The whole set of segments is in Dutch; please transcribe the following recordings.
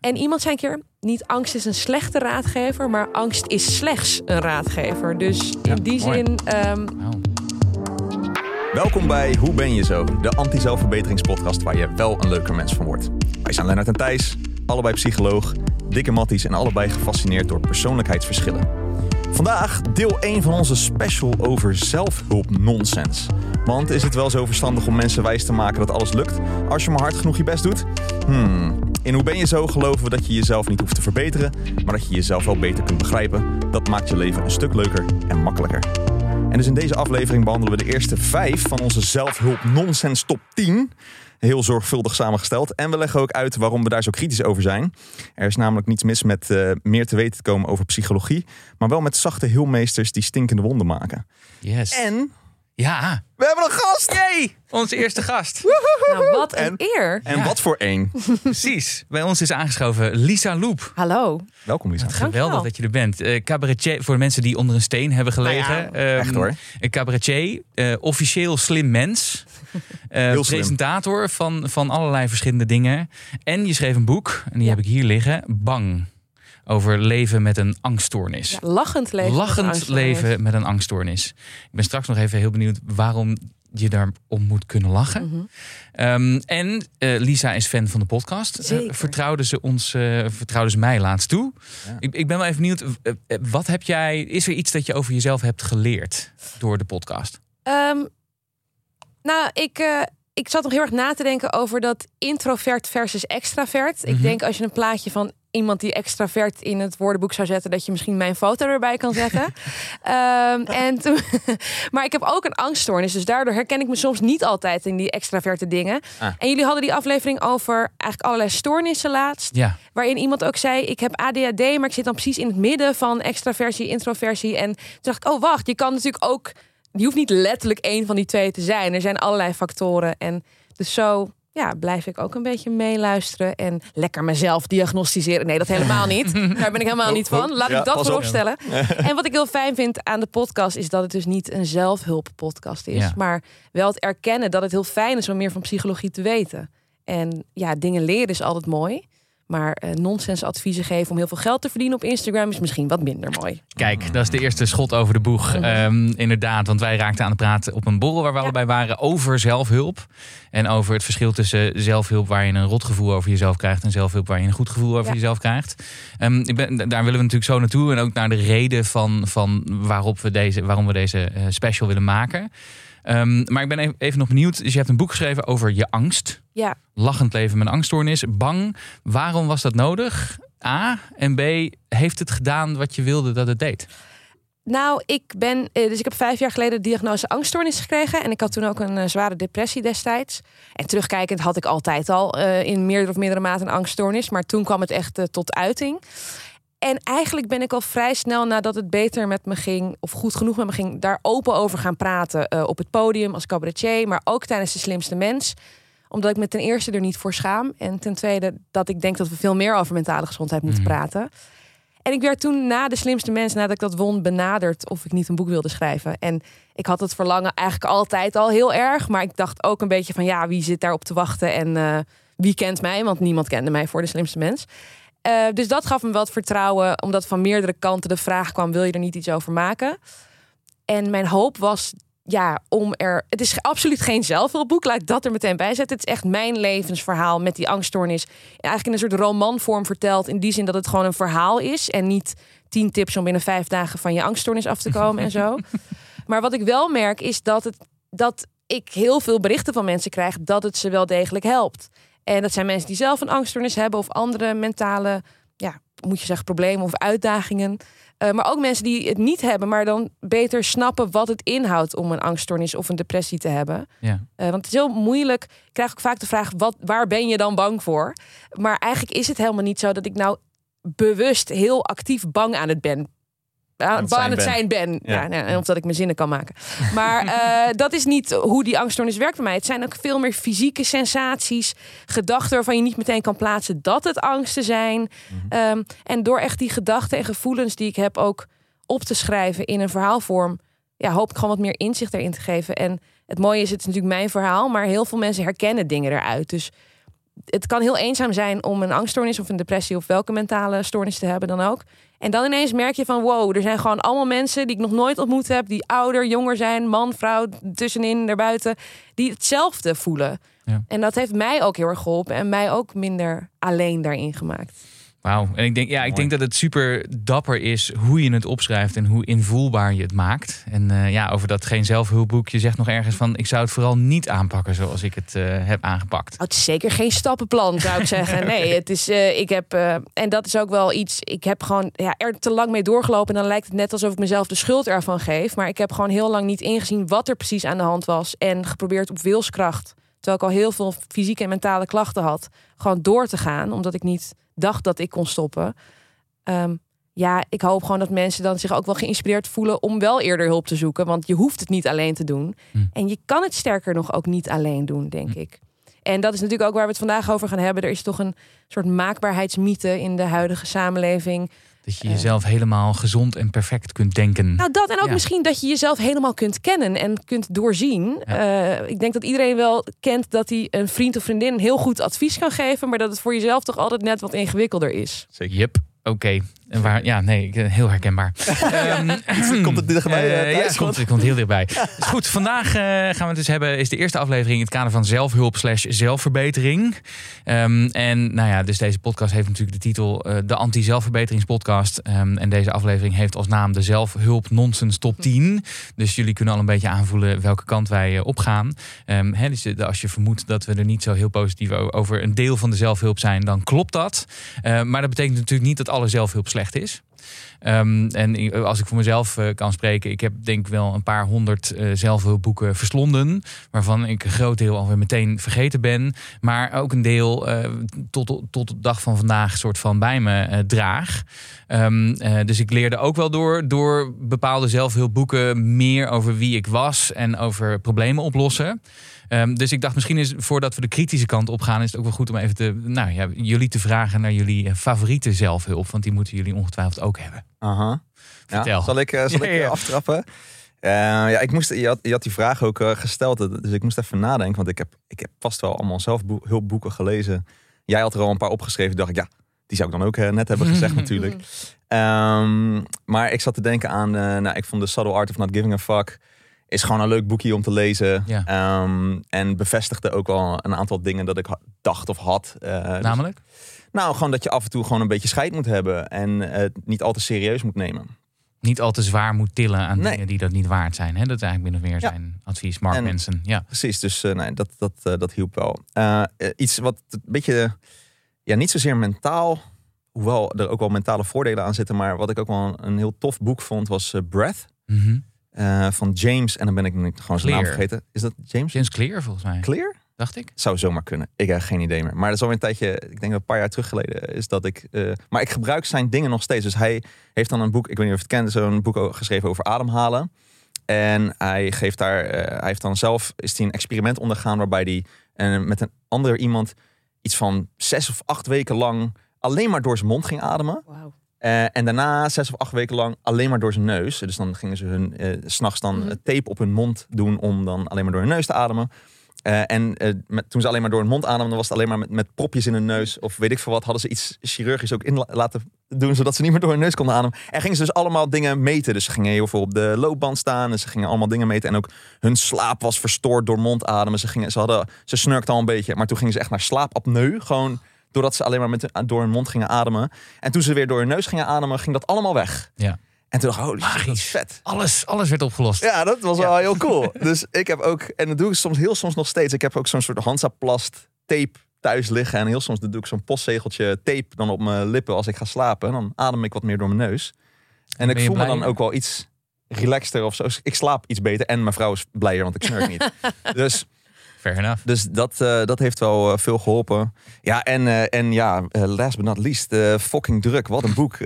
En iemand zei een keer, niet angst is een slechte raadgever, maar angst is slechts een raadgever. Dus in die mooi. zin, ehm, Welkom bij Hoe ben je zo? De anti-zelfverbeteringspodcast waar je wel een leuker mens van wordt. Wij zijn Lennart en Thijs, allebei psycholoog, dikke matties en allebei gefascineerd door persoonlijkheidsverschillen. Vandaag deel 1 van onze special over zelfhulp nonsens. Want is het wel zo verstandig om mensen wijs te maken dat alles lukt als je maar hard genoeg je best doet? Hmm. In Hoe ben je zo geloven we dat je jezelf niet hoeft te verbeteren, maar dat je jezelf wel beter kunt begrijpen. Dat maakt je leven een stuk leuker en makkelijker. En dus in deze aflevering behandelen we de eerste vijf van onze zelfhulp nonsens top 10. Heel zorgvuldig samengesteld. En we leggen ook uit waarom we daar zo kritisch over zijn. Er is namelijk niets mis met eh, meer te weten te komen over psychologie. Maar wel met zachte heelmeesters die stinkende wonden maken. Yes. En Ja. we hebben een gast! Yay! Onze eerste gast. nou wat een En- eer. En Ja. wat voor één. Precies. Bij ons is aangeschoven Lisa Loep. Hallo. Welkom Lisa. Geweldig dat je er bent. Eh, cabaretier, voor de mensen die onder een steen hebben gelegen. Nou Ehm, echt hoor. Een cabaretier, eh, officieel slim mens. eh, Heel slim. presentator van, van allerlei verschillende dingen. En je schreef een boek, en die Ja. heb ik hier liggen. Bang. Over leven met een angststoornis. Ja, lachend leven. met Lachend angststoornis. leven met een angststoornis. Ik ben straks nog even heel benieuwd waarom je daar om moet kunnen lachen. Mhm. Ehm, en eh, Lisa is fan van de podcast. Zeker. vertrouwde, ze ons, eh, vertrouwde ze mij laatst toe. Ja. Ik, ik ben wel even benieuwd. wat heb jij, is er iets dat je over jezelf hebt geleerd door de podcast? Ehm, nou, ik, ik zat nog heel erg na te denken over dat introvert versus extravert. Ik Mhm. denk als je een plaatje van iemand die extravert in het woordenboek zou zetten, dat je misschien mijn foto erbij kan zetten. Ehm, en toen, maar ik heb ook een angststoornis, dus daardoor herken ik me soms niet altijd in die extraverte dingen. Ah. En jullie hadden die aflevering over eigenlijk allerlei stoornissen laatst. Ja, Waarin iemand ook zei: Ik heb ADHD, maar ik zit dan precies in het midden van extraversie, introversie. En toen dacht ik: Oh, wacht, je kan natuurlijk ook. Je hoeft niet letterlijk één van die twee te zijn. Er zijn allerlei factoren. En dus zo ja, blijf ik ook een beetje meeluisteren en lekker mezelf diagnosticeren. Nee, dat helemaal niet. Daar ben ik helemaal niet van. Laat Ja, ik dat pas voorop op. stellen. En wat ik heel fijn vind aan de podcast is dat het dus niet een zelfhulppodcast is, Ja. maar wel het erkennen dat het heel fijn is om meer van psychologie te weten. En ja, dingen leren is altijd mooi. Maar eh nonsens adviezen geven om heel veel geld te verdienen op Instagram is misschien wat minder mooi. kijk, dat is de eerste schot over de boeg. Ehm, inderdaad, want wij raakten aan het praten op een borrel waar we Ja. allebei waren over zelfhulp. En over het verschil tussen zelfhulp waar je een rotgevoel over jezelf krijgt en zelfhulp waar je een goed gevoel over Ja. jezelf krijgt. Ehm, ik ben, daar willen we natuurlijk zo naartoe en ook naar de reden van, van waarop we deze, waarom we deze eh, special willen maken. Ehm, maar ik ben even, nog benieuwd. Dus je hebt een boek geschreven over je angst. Ja, Lachend leven met angststoornis. Bang. Waarom was dat nodig? A. En B. Heeft het gedaan wat je wilde dat het deed? nou, ik ben. eh, Dus ik heb vijf jaar geleden de diagnose angststoornis gekregen. En ik had toen ook een eh, zware depressie destijds. En terugkijkend had ik altijd al eh, in meerdere of meerdere mate een angststoornis. Maar toen kwam het echt tot uiting. En eigenlijk ben ik al vrij snel nadat het beter met me ging, of goed genoeg met me ging, daar open over gaan praten. eh, op het podium als cabaretier, maar ook tijdens de slimste mens. Omdat ik me ten eerste er niet voor schaam. En ten tweede dat ik denk dat we veel meer over mentale gezondheid moeten Mhm. praten. En ik werd toen na de slimste mens, nadat ik dat won, benaderd of ik niet een boek wilde schrijven. En ik had het verlangen eigenlijk altijd al heel erg. Maar ik dacht ook een beetje van ja, wie zit daarop te wachten en eh, wie kent mij? Want niemand kende mij voor de slimste mens. Eh, dus dat gaf me wat vertrouwen, omdat van meerdere kanten de vraag kwam: wil je er niet iets over maken? En mijn hoop was, ja, om er. Het is absoluut geen zelfhulpboek, laat ik dat er meteen bij zetten. Het is echt mijn levensverhaal met die angststoornis. Eigenlijk in een soort romanvorm verteld, in die zin dat het gewoon een verhaal is en niet tien tips om binnen vijf dagen van je angststoornis af te komen en zo. Maar wat ik wel merk is dat, het, dat ik heel veel berichten van mensen krijg dat het ze wel degelijk helpt. En dat zijn mensen die zelf een angststoornis hebben of andere mentale, ja, moet je zeggen, problemen of uitdagingen. Eh, maar ook mensen die het niet hebben, maar dan beter snappen wat het inhoudt om een angststoornis of een depressie te hebben. Ja. Eh, want het is heel moeilijk. Ik krijg ook vaak de vraag: wat, waar ben je dan bang voor? Maar eigenlijk is het helemaal niet zo dat ik nou bewust heel actief bang aan het ben. Aan, het aan zijn het ben. zijn ben. Ja. Ja. nou, en of dat ik mijn zinnen kan maken. Maar eh, dat is niet hoe die angststoornis werkt bij mij. Het zijn ook veel meer fysieke sensaties, gedachten waarvan je niet meteen kan plaatsen dat het angsten zijn. Ehm, en door echt die gedachten en gevoelens die ik heb ook op te schrijven in een verhaalvorm, ja, hoop ik gewoon wat meer inzicht erin te geven. En het mooie is, het is natuurlijk mijn verhaal, maar heel veel mensen herkennen dingen eruit. Dus het kan heel eenzaam zijn om een angststoornis of een depressie of welke mentale stoornis te hebben dan ook. En dan ineens merk je van wow, er zijn gewoon allemaal mensen die ik nog nooit ontmoet heb, die ouder, jonger zijn, man, vrouw, tussenin, daarbuiten, die hetzelfde voelen. Ja. En dat heeft mij ook heel erg geholpen en mij ook minder alleen daarin gemaakt. Wauw. En ik denk, ja, ik Mooi. denk dat het super dapper is hoe je het opschrijft en hoe invoelbaar je het maakt. En eh, ja, over dat geen zelfhulpboek, je zegt nog ergens van, ik zou het vooral niet aanpakken zoals ik het eh, heb aangepakt. Oh, het is zeker geen stappenplan, zou ik zeggen. Nee, het is, eh, ik heb, eh, en dat is ook wel iets, ik heb gewoon ja, er te lang mee doorgelopen. En dan lijkt het net alsof ik mezelf de schuld ervan geef. Maar ik heb gewoon heel lang niet ingezien wat er precies aan de hand was. En geprobeerd op wilskracht, terwijl ik al heel veel fysieke en mentale klachten had, gewoon door te gaan. Omdat ik niet dacht dat ik kon stoppen. Ehm, ja, ik hoop gewoon dat mensen dan zich ook wel geïnspireerd voelen om wel eerder hulp te zoeken. Want je hoeft het niet alleen te doen. Hm. En je kan het sterker nog ook niet alleen doen, denk ik. En dat is natuurlijk ook waar we het vandaag over gaan hebben. Er is toch een soort maakbaarheidsmythe in de huidige samenleving. Dat je jezelf helemaal gezond en perfect kunt denken. Nou, dat en ook Ja. misschien dat je jezelf helemaal kunt kennen en kunt doorzien. Eh, ik denk dat iedereen wel kent dat hij een vriend of vriendin heel goed advies kan geven, maar dat het voor jezelf toch altijd net wat ingewikkelder is. Zeker. Yep, oké. Waar, ja, nee, ik- heel herkenbaar. Ehm, Komt het dichtbij, eh, Eh, ja, het komt, het komt heel dichtbij. Dus goed, vandaag eh, gaan we het dus hebben, is de eerste aflevering in het kader van zelfhulp slash zelfverbetering. Ehm, en nou ja, dus deze podcast heeft natuurlijk de titel eh, de anti-zelfverbeteringspodcast. Ehm, en deze aflevering heeft als naam de zelfhulp nonsens top 10. Dus jullie kunnen al een beetje aanvoelen welke kant wij eh, opgaan. Ehm, hè, dus eh, als je vermoedt dat we er niet zo heel positief over een deel van de zelfhulp zijn, dan klopt dat. Eh, maar dat betekent natuurlijk niet dat alle zelfhulp slecht is. Ehm, en als ik voor mezelf eh, kan spreken, ik heb denk wel een paar honderd eh, zelfhulpboeken verslonden. Waarvan ik een groot deel alweer meteen vergeten ben. Maar ook een deel eh, tot, tot de dag van vandaag soort van bij me draag. Ehm, eh, dus ik leerde ook wel door, door bepaalde zelfhulpboeken meer over wie ik was en over problemen oplossen. Ehm, dus ik dacht, misschien is voordat we de kritische kant op gaan, is het ook wel goed om even te, nou, ja, jullie te vragen naar jullie favoriete zelfhulp. Want die moeten jullie ongetwijfeld ook hebben. Aha. Vertel. Ja, zal ik, eh, zal ik eh, ja. aftrappen? Eh, ja, ik moest, je, had, je had die vraag ook gesteld, dus ik moest even nadenken. Want ik heb, ik heb vast wel allemaal zelfhulpboeken gelezen. Jij had er al een paar opgeschreven. dacht ik, ja, die zou ik dan ook net hebben gezegd natuurlijk. Ehm, maar ik zat te denken aan, nou, ik vond The Subtle Art of Not Giving a Fuck... is gewoon een leuk boekje om te lezen. Ja. Ehm, en bevestigde ook wel een aantal dingen dat ik dacht of had. Dus- Namelijk? Nou, gewoon dat je af en toe gewoon een beetje scheid moet hebben. En het niet al te serieus moet nemen. Niet al te zwaar moet tillen aan Nee. dingen die dat niet waard zijn. Hè? Dat is eigenlijk min of meer Ja. zijn advies. Mark En- Manson. Ja. Precies, dus eh, nee, dat, dat, eh, dat hielp wel. Eh, iets wat een beetje, ja, niet zozeer mentaal, hoewel er ook wel mentale voordelen aan zitten, maar wat ik ook wel een, heel tof boek vond, was Breath Mhm. van James. En dan ben ik gewoon zijn naam vergeten. Is dat James? James Clear volgens mij. Clear? Dacht ik. Zou zomaar kunnen. Ik heb geen idee meer. Maar dat is alweer een tijdje, ik denk een paar jaar terug geleden is dat ik. eh, maar ik gebruik zijn dingen nog steeds. Dus hij heeft dan een boek, ik weet niet of je het kent, zo'n boek geschreven over ademhalen. En hij geeft daar, eh, hij heeft dan zelf is hij een experiment ondergaan waarbij hij eh, met een ander iemand iets van zes of acht weken lang alleen maar door zijn mond ging ademen. Wauw. Eh, en daarna zes of acht weken lang alleen maar door zijn neus. Dus dan gingen ze hun s s'nachts dan Mhm. tape op hun mond doen om dan alleen maar door hun neus te ademen. Eh, en eh, toen ze alleen maar door hun mond ademden, was het alleen maar met, met propjes in hun neus. Of weet ik veel wat, hadden ze iets chirurgisch ook in la- laten doen, zodat ze niet meer door hun neus konden ademen. En gingen ze dus allemaal dingen meten. Dus ze gingen heel veel op de loopband staan. En ze gingen allemaal dingen meten. En ook hun slaap was verstoord door mondademen. Ze, gingen, ze, hadden, ze snurkten al een beetje. Maar toen gingen ze echt naar slaapapneu. Gewoon doordat ze alleen maar met, door hun mond gingen ademen. En toen ze weer door hun neus gingen ademen, ging dat allemaal weg. Ja. En toen dacht ik, holy shit, dat is Magisch. vet. Alles, alles werd opgelost. Ja, dat was wel heel cool. Dus ik heb ook, en dat doe ik soms heel soms nog steeds. Ik heb ook zo'n soort Hansaplast tape thuis liggen. En heel soms doe ik zo'n postzegeltje tape dan op mijn lippen als ik ga slapen. Dan adem ik wat meer door mijn neus. En ik voel me dan ook wel iets relaxter of zo. Ik slaap iets beter. En mijn vrouw is blijer, want ik snurk niet. Dus, Fair enough. dus dat, eh, dat heeft wel eh, veel geholpen. Ja, en, eh, en ja, last but not least, fucking druk. Wat een boek.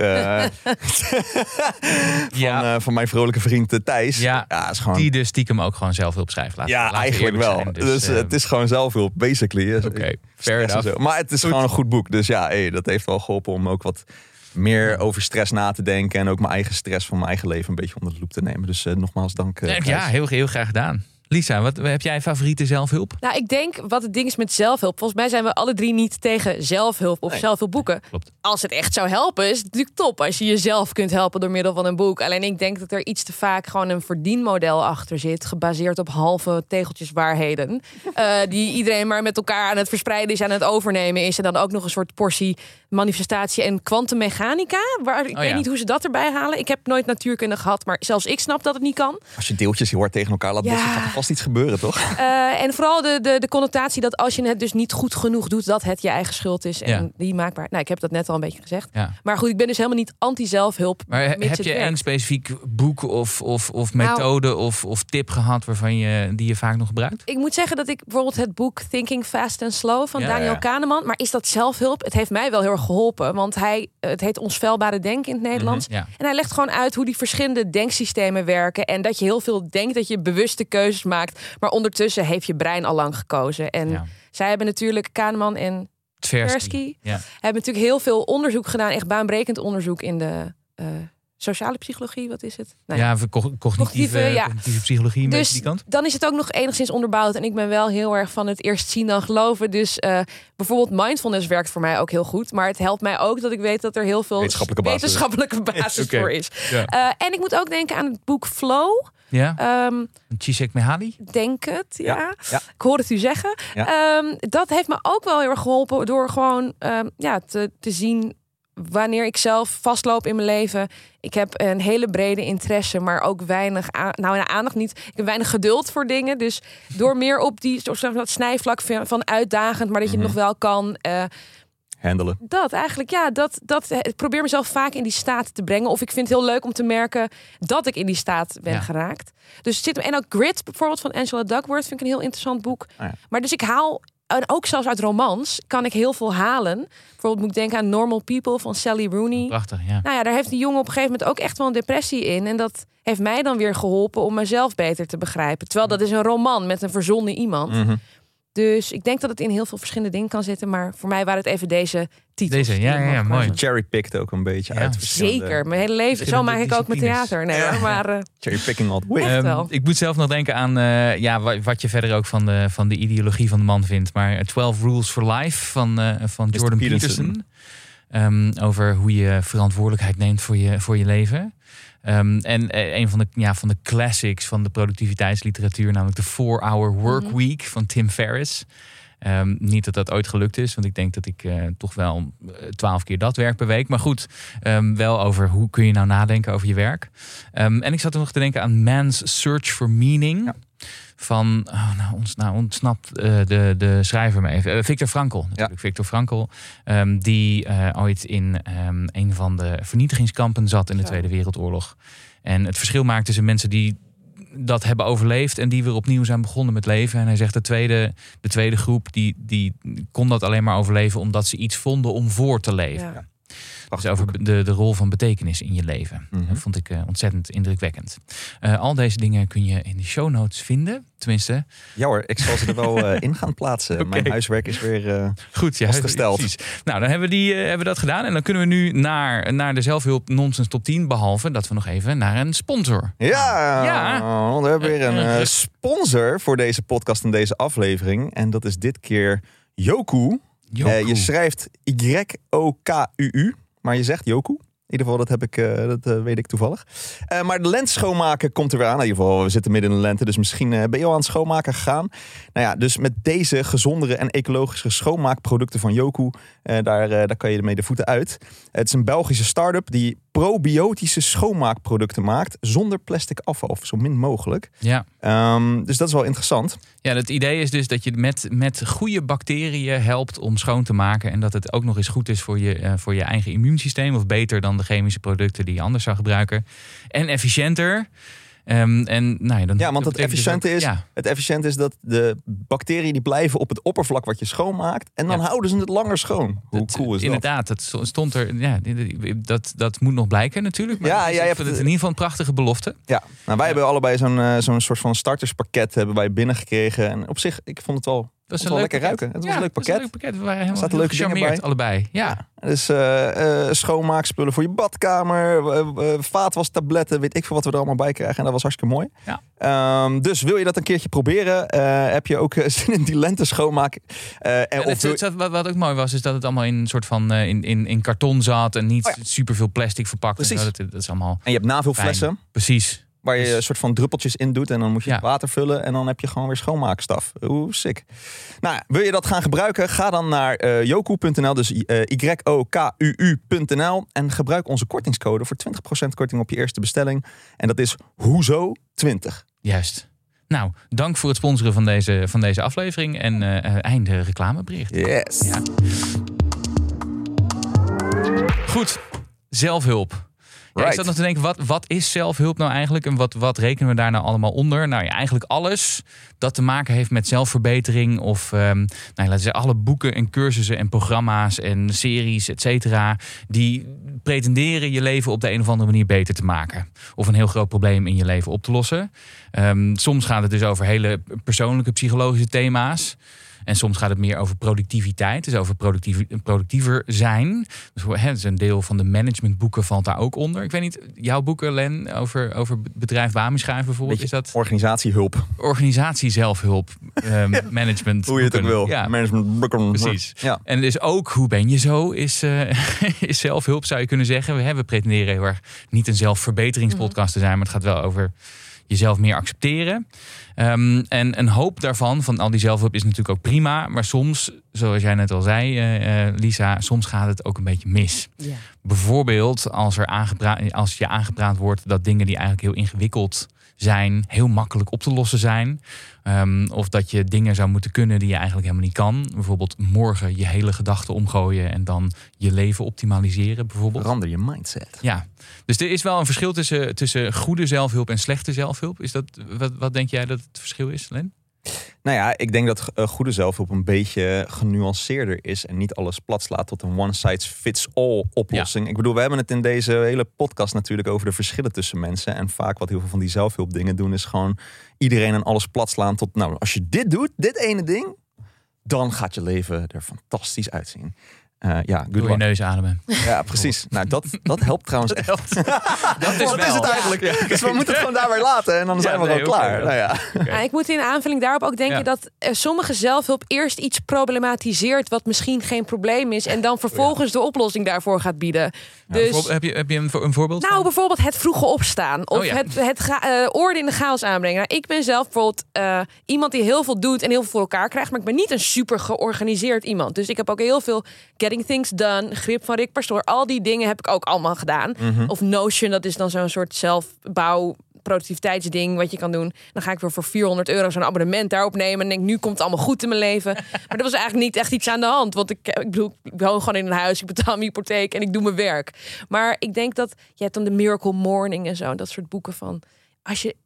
van, van mijn vrolijke vriend Thijs. Ja, ja is gewoon... Die dus stiekem ook gewoon zelf hulp schrijven laten. Ja, eigenlijk wel. zijn. Dus, eh, het is gewoon zelfhulp, basically. Oké, fair enough. Maar het is gewoon een goed boek. Dus ja, hey, dat heeft wel geholpen om ook wat meer over stress na te denken. En ook mijn eigen stress van mijn eigen leven een beetje onder de loep te nemen. Dus nogmaals dank. Ja, heel, heel graag gedaan. Lisa, wat heb jij favoriete zelfhulp? Nou, ik denk wat het ding is met zelfhulp. Volgens mij zijn we alle drie niet tegen zelfhulp of Nee. zelfhulpboeken. Klopt. Als het echt zou helpen, is het natuurlijk top als je jezelf kunt helpen door middel van een boek. Alleen ik denk dat er iets te vaak gewoon een verdienmodel achter zit, gebaseerd op halve tegeltjes waarheden, eh, die iedereen maar met elkaar aan het verspreiden is, aan het overnemen is, en dan ook nog een soort portie manifestatie en kwantummechanica. Waar ik Oh, weet ja. niet hoe ze dat erbij halen. Ik heb nooit natuurkunde gehad, maar zelfs ik snap dat het niet kan. Als je deeltjes heel hard tegen elkaar laat Ja. botsen, gaat er vast iets gebeuren, toch? Eh, en vooral de, de, de connotatie dat als je het dus niet goed genoeg doet, dat het je eigen schuld is. En Ja. die maakbaar. Nou, ik heb dat net al een beetje gezegd. Ja. Maar goed, ik ben dus helemaal niet anti-zelfhulp. Maar heb je werkt. één specifiek boek of, of, of Nou- methode of, of tip gehad waarvan je, die je vaak nog gebruikt? Ik moet zeggen dat ik bijvoorbeeld het boek Thinking Fast and Slow van Ja, Daniel ja. Kahneman. Maar is dat zelfhulp? Het heeft mij wel heel erg geholpen. Want hij, het heet ons vuilbare denken in het Nederlands. Ja. En hij legt gewoon uit hoe die verschillende denksystemen werken. En dat je heel veel denkt dat je bewuste keuzes maakt. Maar ondertussen heeft je brein al lang gekozen. En Ja. zij hebben natuurlijk Kahneman en Tversky. Tversky. Ja. hebben natuurlijk heel veel onderzoek gedaan, echt baanbrekend onderzoek in de eh, sociale psychologie. Wat is het? Nou ja. Cognitieve, Cognitieve, ja. cognitieve psychologie, Dus die kant. dan is het ook nog enigszins onderbouwd. En ik ben wel heel erg van het eerst zien dan geloven. Dus eh, bijvoorbeeld mindfulness werkt voor mij ook heel goed. Maar het helpt mij ook dat ik weet dat er heel veel Wetenschappelijke basis wetenschappelijke voor is. Ja. Eh, en ik moet ook denken aan het boek Flow. Ja, Ehm, Chisek Mehali. denk het, ja. Ja, ja. Ik hoor het u zeggen. Ja. Ehm, dat heeft me ook wel heel erg geholpen door gewoon ehm, ja, te, te zien wanneer ik zelf vastloop in mijn leven. Ik heb een hele brede interesse, maar ook weinig aan, nou, aandacht niet. Ik heb weinig geduld voor dingen. Dus door meer op die dat snijvlak van, uitdagend, maar dat je het Mhm. nog wel kan. eh, Handelen. dat eigenlijk, ja, dat, dat, eh, ik probeer mezelf vaak in die staat te brengen. Of ik vind het heel leuk om te merken dat ik in die staat ben Ja. geraakt. Dus zit en ook Grit, bijvoorbeeld van Angela Duckworth, vind ik een heel interessant boek. Ah, ja. Maar dus ik haal, en ook zelfs uit romans, kan ik heel veel halen. Bijvoorbeeld moet ik denken aan Normal People van Sally Rooney. Prachtig, ja. Nou ja, daar heeft die jongen op een gegeven moment ook echt wel een depressie in. En dat heeft mij dan weer geholpen om mezelf beter te begrijpen. Terwijl dat is een roman met een verzonnen iemand. Mhm. Dus ik denk dat het in heel veel verschillende dingen kan zitten. Maar voor mij waren het even deze titels. Deze, ja, ja, ja, mooi. Cherry-picked ook een beetje Ja, uit verschillende- Zeker, mijn hele leven. Zo maak ik ook mijn theater. Nee, Ja. maar eh, Cherry-picking all the way. Echt Ehm, wel. ik moet zelf nog denken aan eh, ja, wa- wat je verder ook van de, van de ideologie van de man vindt. Maar eh, 12 Rules for Life van, eh, van. Jordan Peterson. Peterson. Ehm, over hoe je verantwoordelijkheid neemt voor je, voor je leven. Ehm, en eh, een van de, ja, van de classics van de productiviteitsliteratuur, namelijk de 4-Hour Work Mhm. Week van Tim Ferriss. Ehm, niet dat dat ooit gelukt is, want ik denk dat ik eh, toch wel twaalf keer dat werk per week. Maar goed, ehm, wel over hoe kun je nou nadenken over je werk. En ik zat er nog te denken aan Man's Search for Meaning. Ja. Van, oh, nou, ons, nou ontsnapt eh, de, de schrijver me even. Eh, Victor Frankl, natuurlijk. Victor Frankl, ehm, die eh, ooit in ehm, een van de vernietigingskampen zat in de. Tweede Wereldoorlog. En het verschil maakt tussen mensen die dat hebben overleefd en die weer opnieuw zijn begonnen met leven. En hij zegt de tweede, de tweede groep die, die kon dat alleen maar overleven omdat ze iets vonden om voor te leven. ja. Over de, de rol van betekenis in je leven. Mhm. Dat vond ik eh, ontzettend indrukwekkend. Eh, al deze dingen kun je in de show notes vinden. Tenminste, Ja hoor, ik zal ze er wel eh, in gaan plaatsen. Mijn huiswerk is weer... goed. Ja, Vastgesteld. Precies. Nou, dan hebben we, die, hebben we dat gedaan. En dan kunnen we nu naar, naar de zelfhulp nonsens top 10. Behalve dat we nog even naar een sponsor. Ja, Ja. we hebben weer een sponsor voor deze podcast en deze aflevering. En dat is dit keer Yoku. Joku. Je schrijft Y-O-K-U-U, maar je zegt Yoku. In ieder geval, dat, heb ik, eh, dat eh, weet ik toevallig. Eh, maar de lens schoonmaken komt er weer aan. In ieder geval, we zitten midden in de lente, dus misschien ben je al aan het schoonmaken gegaan. Nou ja, dus met deze gezondere en ecologische schoonmaakproducten van Yoku, daar, daar kan je ermee de voeten uit. Het is een Belgische start-up die probiotische schoonmaakproducten maakt zonder plastic afval, of zo min mogelijk. ja. Ehm, dus dat is wel interessant. ja, het idee is dus dat je met, met goede bacteriën helpt om schoon te maken. En dat het ook nog eens goed is voor je, eh, voor je eigen immuunsysteem. Of beter dan de chemische producten die je anders zou gebruiken. En efficiënter. Ehm, en, nou ja, dan, Ja, want het dus efficiënte ook- is, Ja, het efficiënte is dat de bacteriën die blijven op het oppervlak wat je schoonmaakt. En dan Ja. houden ze het langer schoon. Hoe Dat- cool is dat? Inderdaad, dat stond er. Ja, dat, dat moet nog blijken natuurlijk. Maar Ja, jij hebt het- in ieder geval een prachtige belofte. Ja, nou, wij hebben allebei zo'n eh, zo'n soort van starterspakket hebben wij binnengekregen. En op zich, ik vond het wel Dat is wel lekker ruiken. Het was een leuk dat is pakket. leuk pakket. We waren helemaal zaten leuke dingen gecharmeerd, bij. allebei. Ja. Dus eh, eh, schoonmaakspullen voor je badkamer, uh, vaatwastabletten, weet ik veel wat we er allemaal bij krijgen. En dat was hartstikke mooi. Ja. Ehm, dus wil je dat een keertje proberen? Eh, heb je ook eh, zin in die lente schoonmaken? Eh, en En of het, het wat, wat ook mooi was, is dat het allemaal in een soort van eh, in, in, in karton zat en niet Oh ja. super veel plastic verpakt. en Precies. zo. Dat, dat is allemaal en je hebt navulflessen. fijn. Precies. Waar je Dus- een soort van druppeltjes in doet en dan moet je Ja. het water vullen en dan heb je gewoon weer schoonmaakstaf. Oeh, sick. Nou, wil je dat gaan gebruiken? Ga dan naar eh yoku.nl, dus eh Y-O-K-U-U.nl en gebruik onze kortingscode voor 20% korting op je eerste bestelling. En dat is hoezo20. Juist. Nou, dank voor het sponsoren van deze, van deze aflevering en eh, einde reclamebericht. Yes. Ja. Goed, zelfhulp. Ja, ik Right. zat nog te denken, wat, wat is zelfhulp nou eigenlijk? En wat, wat rekenen we daar nou allemaal onder? Nou ja, eigenlijk alles dat te maken heeft met zelfverbetering. Of ehm, nou, laten we zeggen, alle boeken en cursussen en programma's en series, et cetera. Die pretenderen je leven op de een of andere manier beter te maken. Of een heel groot probleem in je leven op te lossen. Ehm, soms gaat het dus over hele persoonlijke psychologische thema's. En soms gaat het meer over productiviteit, dus over productief, productiever zijn. Dus hè, dus een deel van de managementboeken valt daar ook onder. Ik weet niet, jouw boeken, Len, over, over bedrijf Bamischrijven bijvoorbeeld, Beetje is dat Organisatiehulp. organisatie zelfhulp, ehm, management. Hoe je het ook wil. Ja, Management. Precies. Ja. en dus ook hoe ben je zo is, eh, is zelfhulp, zou je kunnen zeggen. We, hè, we pretenderen heel erg niet een zelfverbeteringspodcast te zijn, maar het gaat wel over jezelf meer accepteren. Ehm, en een hoop daarvan, van al die zelfhulp, is natuurlijk ook prima. Maar soms, zoals jij net al zei, eh, eh, Lisa, soms gaat het ook een beetje mis. Ja. Bijvoorbeeld als, er als je aangepraat wordt dat dingen die eigenlijk heel ingewikkeld zijn, heel makkelijk op te lossen zijn. Ehm, of dat je dingen zou moeten kunnen die je eigenlijk helemaal niet kan. Bijvoorbeeld morgen je hele gedachten omgooien en dan je leven optimaliseren, bijvoorbeeld. Verander je mindset. Ja, dus er is wel een verschil tussen, tussen goede zelfhulp en slechte zelfhulp. Is dat, wat, wat denk jij dat het verschil is, Len? Nou ja, ik denk dat eh, goede zelfhulp een beetje genuanceerder is en niet alles plat slaat tot een one size fits all oplossing. Ik bedoel, we hebben het in deze hele podcast natuurlijk over de verschillen tussen mensen. En vaak wat heel veel van die zelfhulpdingen doen is gewoon iedereen en alles plat slaan tot, nou, als je dit doet, dit ene ding, dan gaat je leven er fantastisch uitzien. Eh, ja, good Door je luck. neus ademen. Ja, precies. Nou, dat, dat helpt trouwens echt. Dat is dat is wel. het eigenlijk. Dus we moeten het gewoon daarbij laten en dan zijn we nee, gewoon klaar. Nou ja. Ik moet in aanvulling daarop ook denken Ja. dat eh, sommige zelfhulp eerst iets problematiseert wat misschien geen probleem is en dan vervolgens de oplossing daarvoor gaat bieden. Dus heb je, heb je een, een voorbeeld? nou, van? bijvoorbeeld het vroege opstaan of Oh ja. het, het ga- eh, orde in de chaos aanbrengen. Nou, ik ben zelf bijvoorbeeld eh, iemand die heel veel doet en heel veel voor elkaar krijgt, maar ik ben niet een super georganiseerd iemand. Dus ik heb ook heel veel getting things done, grip van Rick Pastoor, al die dingen heb ik ook allemaal gedaan. Of Notion, dat is dan zo'n soort zelfbouw productiviteitsding wat je kan doen. Dan ga ik weer voor 400 euro zo'n abonnement daarop nemen en denk nu komt het allemaal goed in mijn leven. Maar dat was eigenlijk niet echt iets aan de hand, want ik, ik bedoel, ik woon gewoon in een huis, ik betaal mijn hypotheek en ik doe mijn werk. Maar ik denk dat je hebt dan de Miracle Morning en zo, dat soort boeken van als je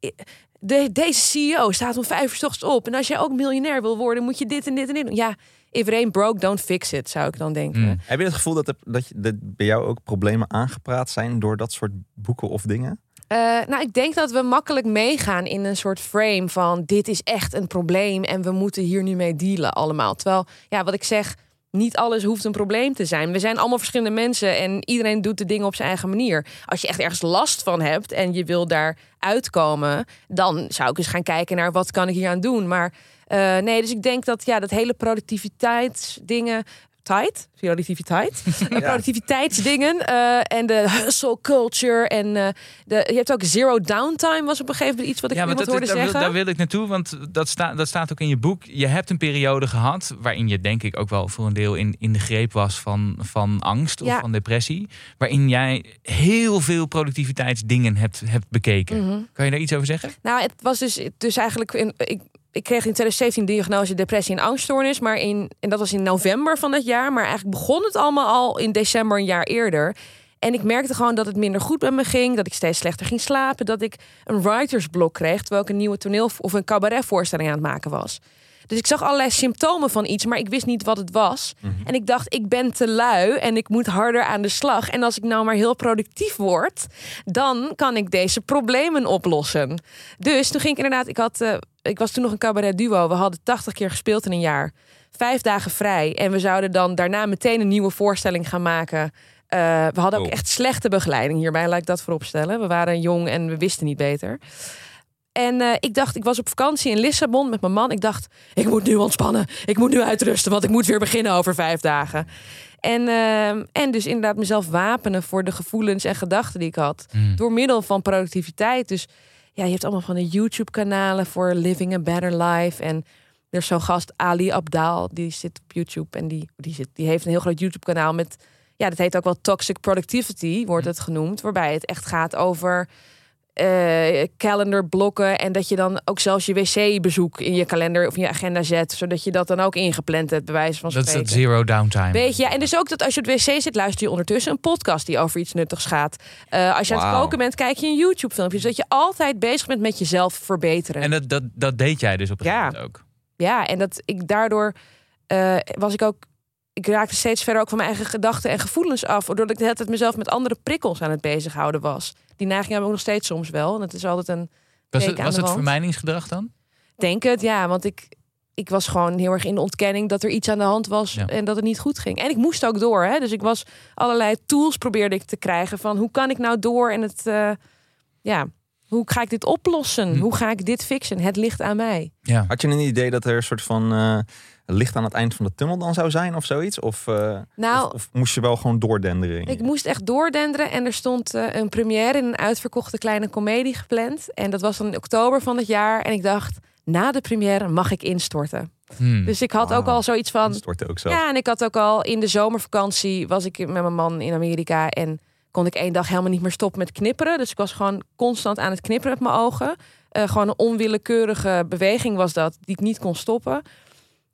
de, deze CEO staat om vijf uur 's ochtends op en als jij ook miljonair wil worden, moet je dit en dit en dit doen. Ja, if it ain't broke, don't fix it, zou ik dan denken. Mm. Heb je het gevoel dat, er, dat, je, dat bij jou ook problemen aangepraat zijn door dat soort boeken of dingen? Eh, nou, ik denk dat we makkelijk meegaan in een soort frame van dit is echt een probleem en we moeten hier nu mee dealen allemaal. Terwijl, ja, wat ik zeg, niet alles hoeft een probleem te zijn. We zijn allemaal verschillende mensen en iedereen doet de dingen op zijn eigen manier. Als je echt ergens last van hebt en je wil daar uitkomen, dan zou ik eens gaan kijken naar wat kan ik hier aan doen. Maar eh, nee, dus ik denk dat ja, dat hele productiviteitsdingen. Tijd, productiviteit, productiviteitsdingen eh, en de hustle culture en eh, de, je hebt ook zero downtime was op een gegeven moment iets wat ik Ja, iemand dat, hoorde daar, wil, zeggen. daar wil ik naartoe, want dat, staat dat staat ook in je boek. Je hebt een periode gehad waarin je denk ik ook wel voor een deel in, in de greep was van, van angst of Ja. van depressie. Waarin jij heel veel productiviteitsdingen hebt, hebt bekeken. Mhm. Kan je daar iets over zeggen? Nou, het was dus, dus eigenlijk. In, ik, ik kreeg in 2017 diagnose depressie en angststoornis. Maar in, en dat was in november van dat jaar. Maar eigenlijk begon het allemaal al in december een jaar eerder. En ik merkte gewoon dat het minder goed met me ging. Dat ik steeds slechter ging slapen. Dat ik een writersblok kreeg. Terwijl ik een nieuwe toneel- of een cabaretvoorstelling aan het maken was. Dus ik zag allerlei symptomen van iets, maar ik wist niet wat het was. En ik dacht, ik ben te lui en ik moet harder aan de slag. En als ik nou maar heel productief word, dan kan ik deze problemen oplossen. Dus toen ging ik inderdaad, ik had eh, ik was toen nog een cabaret duo. We hadden 80 keer gespeeld in een jaar. Vijf dagen vrij. En we zouden dan daarna meteen een nieuwe voorstelling gaan maken. Eh, we hadden ook Oh. echt slechte begeleiding hierbij, laat ik dat vooropstellen. We waren jong en we wisten niet beter. En eh, ik dacht, ik was op vakantie in Lissabon met mijn man. Ik dacht, ik moet nu ontspannen. Ik moet nu uitrusten, want ik moet weer beginnen over vijf dagen. En, eh, en dus inderdaad mezelf wapenen voor de gevoelens en gedachten die ik had. Hmm. Door middel van productiviteit. Dus ja, je hebt allemaal van de YouTube-kanalen voor Living a Better Life. En er is zo'n gast, Ali Abdaal, die zit op YouTube. En die, die, zit, die heeft een heel groot YouTube-kanaal met... Ja, dat heet ook wel Toxic Productivity, wordt het genoemd. Waarbij het echt gaat over eh calendarblokken. En dat je dan ook zelfs je wc-bezoek in je kalender of in je agenda zet. Zodat je dat dan ook ingepland hebt, bij wijze van Dat is dat zero downtime. Weet je, ja, en dus ook dat als je op het wc zit, luister je ondertussen een podcast die over iets nuttigs gaat. Eh, als je aan het koken bent, kijk je een YouTube-filmpje. Zodat je altijd bezig bent met jezelf verbeteren. En dat, dat, dat deed jij dus op een Ja. gegeven moment ook. Ja, en dat ik daardoor eh, was ik ook. Ik raakte steeds verder ook van mijn eigen gedachten en gevoelens af. Doordat ik de hele tijd mezelf met andere prikkels aan het bezighouden was. Die neiging heb ik nog steeds soms wel. En het is altijd een. Was het, was het vermijdingsgedrag dan? Denk het, ja. Want ik, ik was gewoon heel erg in de ontkenning dat er iets aan de hand was. Ja. En dat het niet goed ging. En ik moest ook door. Hè? Dus ik was allerlei tools probeerde ik te krijgen. Van hoe kan ik nou door en het. eh, ja, hoe ga ik dit oplossen? Hm. Hoe ga ik dit fixen? Het ligt aan mij. Ja. Had je een idee dat er een soort van eh, licht aan het eind van de tunnel dan zou zijn of zoiets? Of, eh, Nou, of, of moest je wel gewoon doordenderen? Ik moest echt doordenderen en er stond eh, een première in een uitverkochte kleine komedie gepland. En dat was dan in oktober van het jaar. En ik dacht, na de première mag ik instorten. Hmm. Dus ik had ook al zoiets van... Dat stortte ook zo. Ja, en ik had ook al in de zomervakantie was ik met mijn man in Amerika en kon ik één dag helemaal niet meer stoppen met knipperen. Dus ik was gewoon constant aan het knipperen met mijn ogen. Eh, gewoon een onwillekeurige beweging was dat, die ik niet kon stoppen.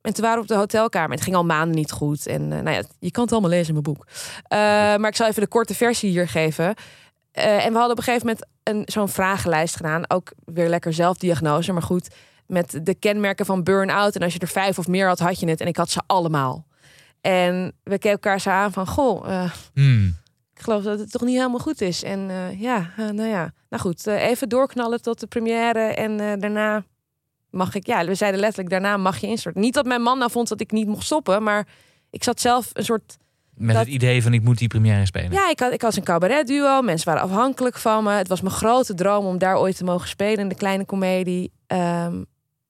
En toen waren we op de hotelkamer. Het ging al maanden niet goed. En eh, nou ja, je kan het allemaal lezen in mijn boek. Eh, maar ik zal even de korte versie hier geven. Eh, en we hadden op een gegeven moment een, zo'n vragenlijst gedaan. Ook weer lekker zelfdiagnose, maar goed. Met de kenmerken van burn-out. En als je er vijf of meer had, had je het. En ik had ze allemaal. En we keken elkaar zo aan van... Goh, eh, Hmm. ik geloof dat het toch niet helemaal goed is. En eh, ja, nou ja. Nou goed, even doorknallen tot de première. En eh, daarna mag ik... Ja, we zeiden letterlijk, daarna mag je instorten. Niet dat mijn man nou vond dat ik niet mocht stoppen. Maar ik zat zelf een soort... Met Dat- het idee van ik moet die première spelen. Ja, ik had, ik was een cabaretduo. Mensen waren afhankelijk van me. Het was mijn grote droom om daar ooit te mogen spelen in de kleine komedie. Ehm,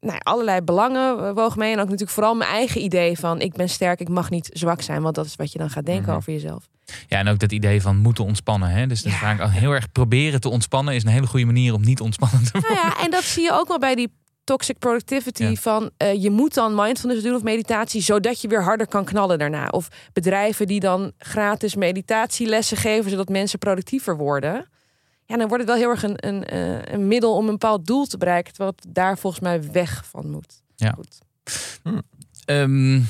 nou, ja, allerlei belangen wogen mee. En ook natuurlijk vooral mijn eigen idee van... ik ben sterk, ik mag niet zwak zijn. Want dat is wat je dan gaat denken Mhm. over jezelf. Ja, en ook dat idee van moeten ontspannen. Hè? Dus Ja. vaak al heel erg proberen te ontspannen is een hele goede manier om niet ontspannen te worden. Nou ja, en dat zie je ook wel bij die toxic productivity. Ja. Van eh, je moet dan mindfulness doen of meditatie, zodat je weer harder kan knallen daarna. Of bedrijven die dan gratis meditatielessen geven, zodat mensen productiever worden. Ja, dan wordt het wel heel erg een, een, eh, een middel om een bepaald doel te bereiken, terwijl het daar volgens mij weg van moet. Ja. Goed. Ehm,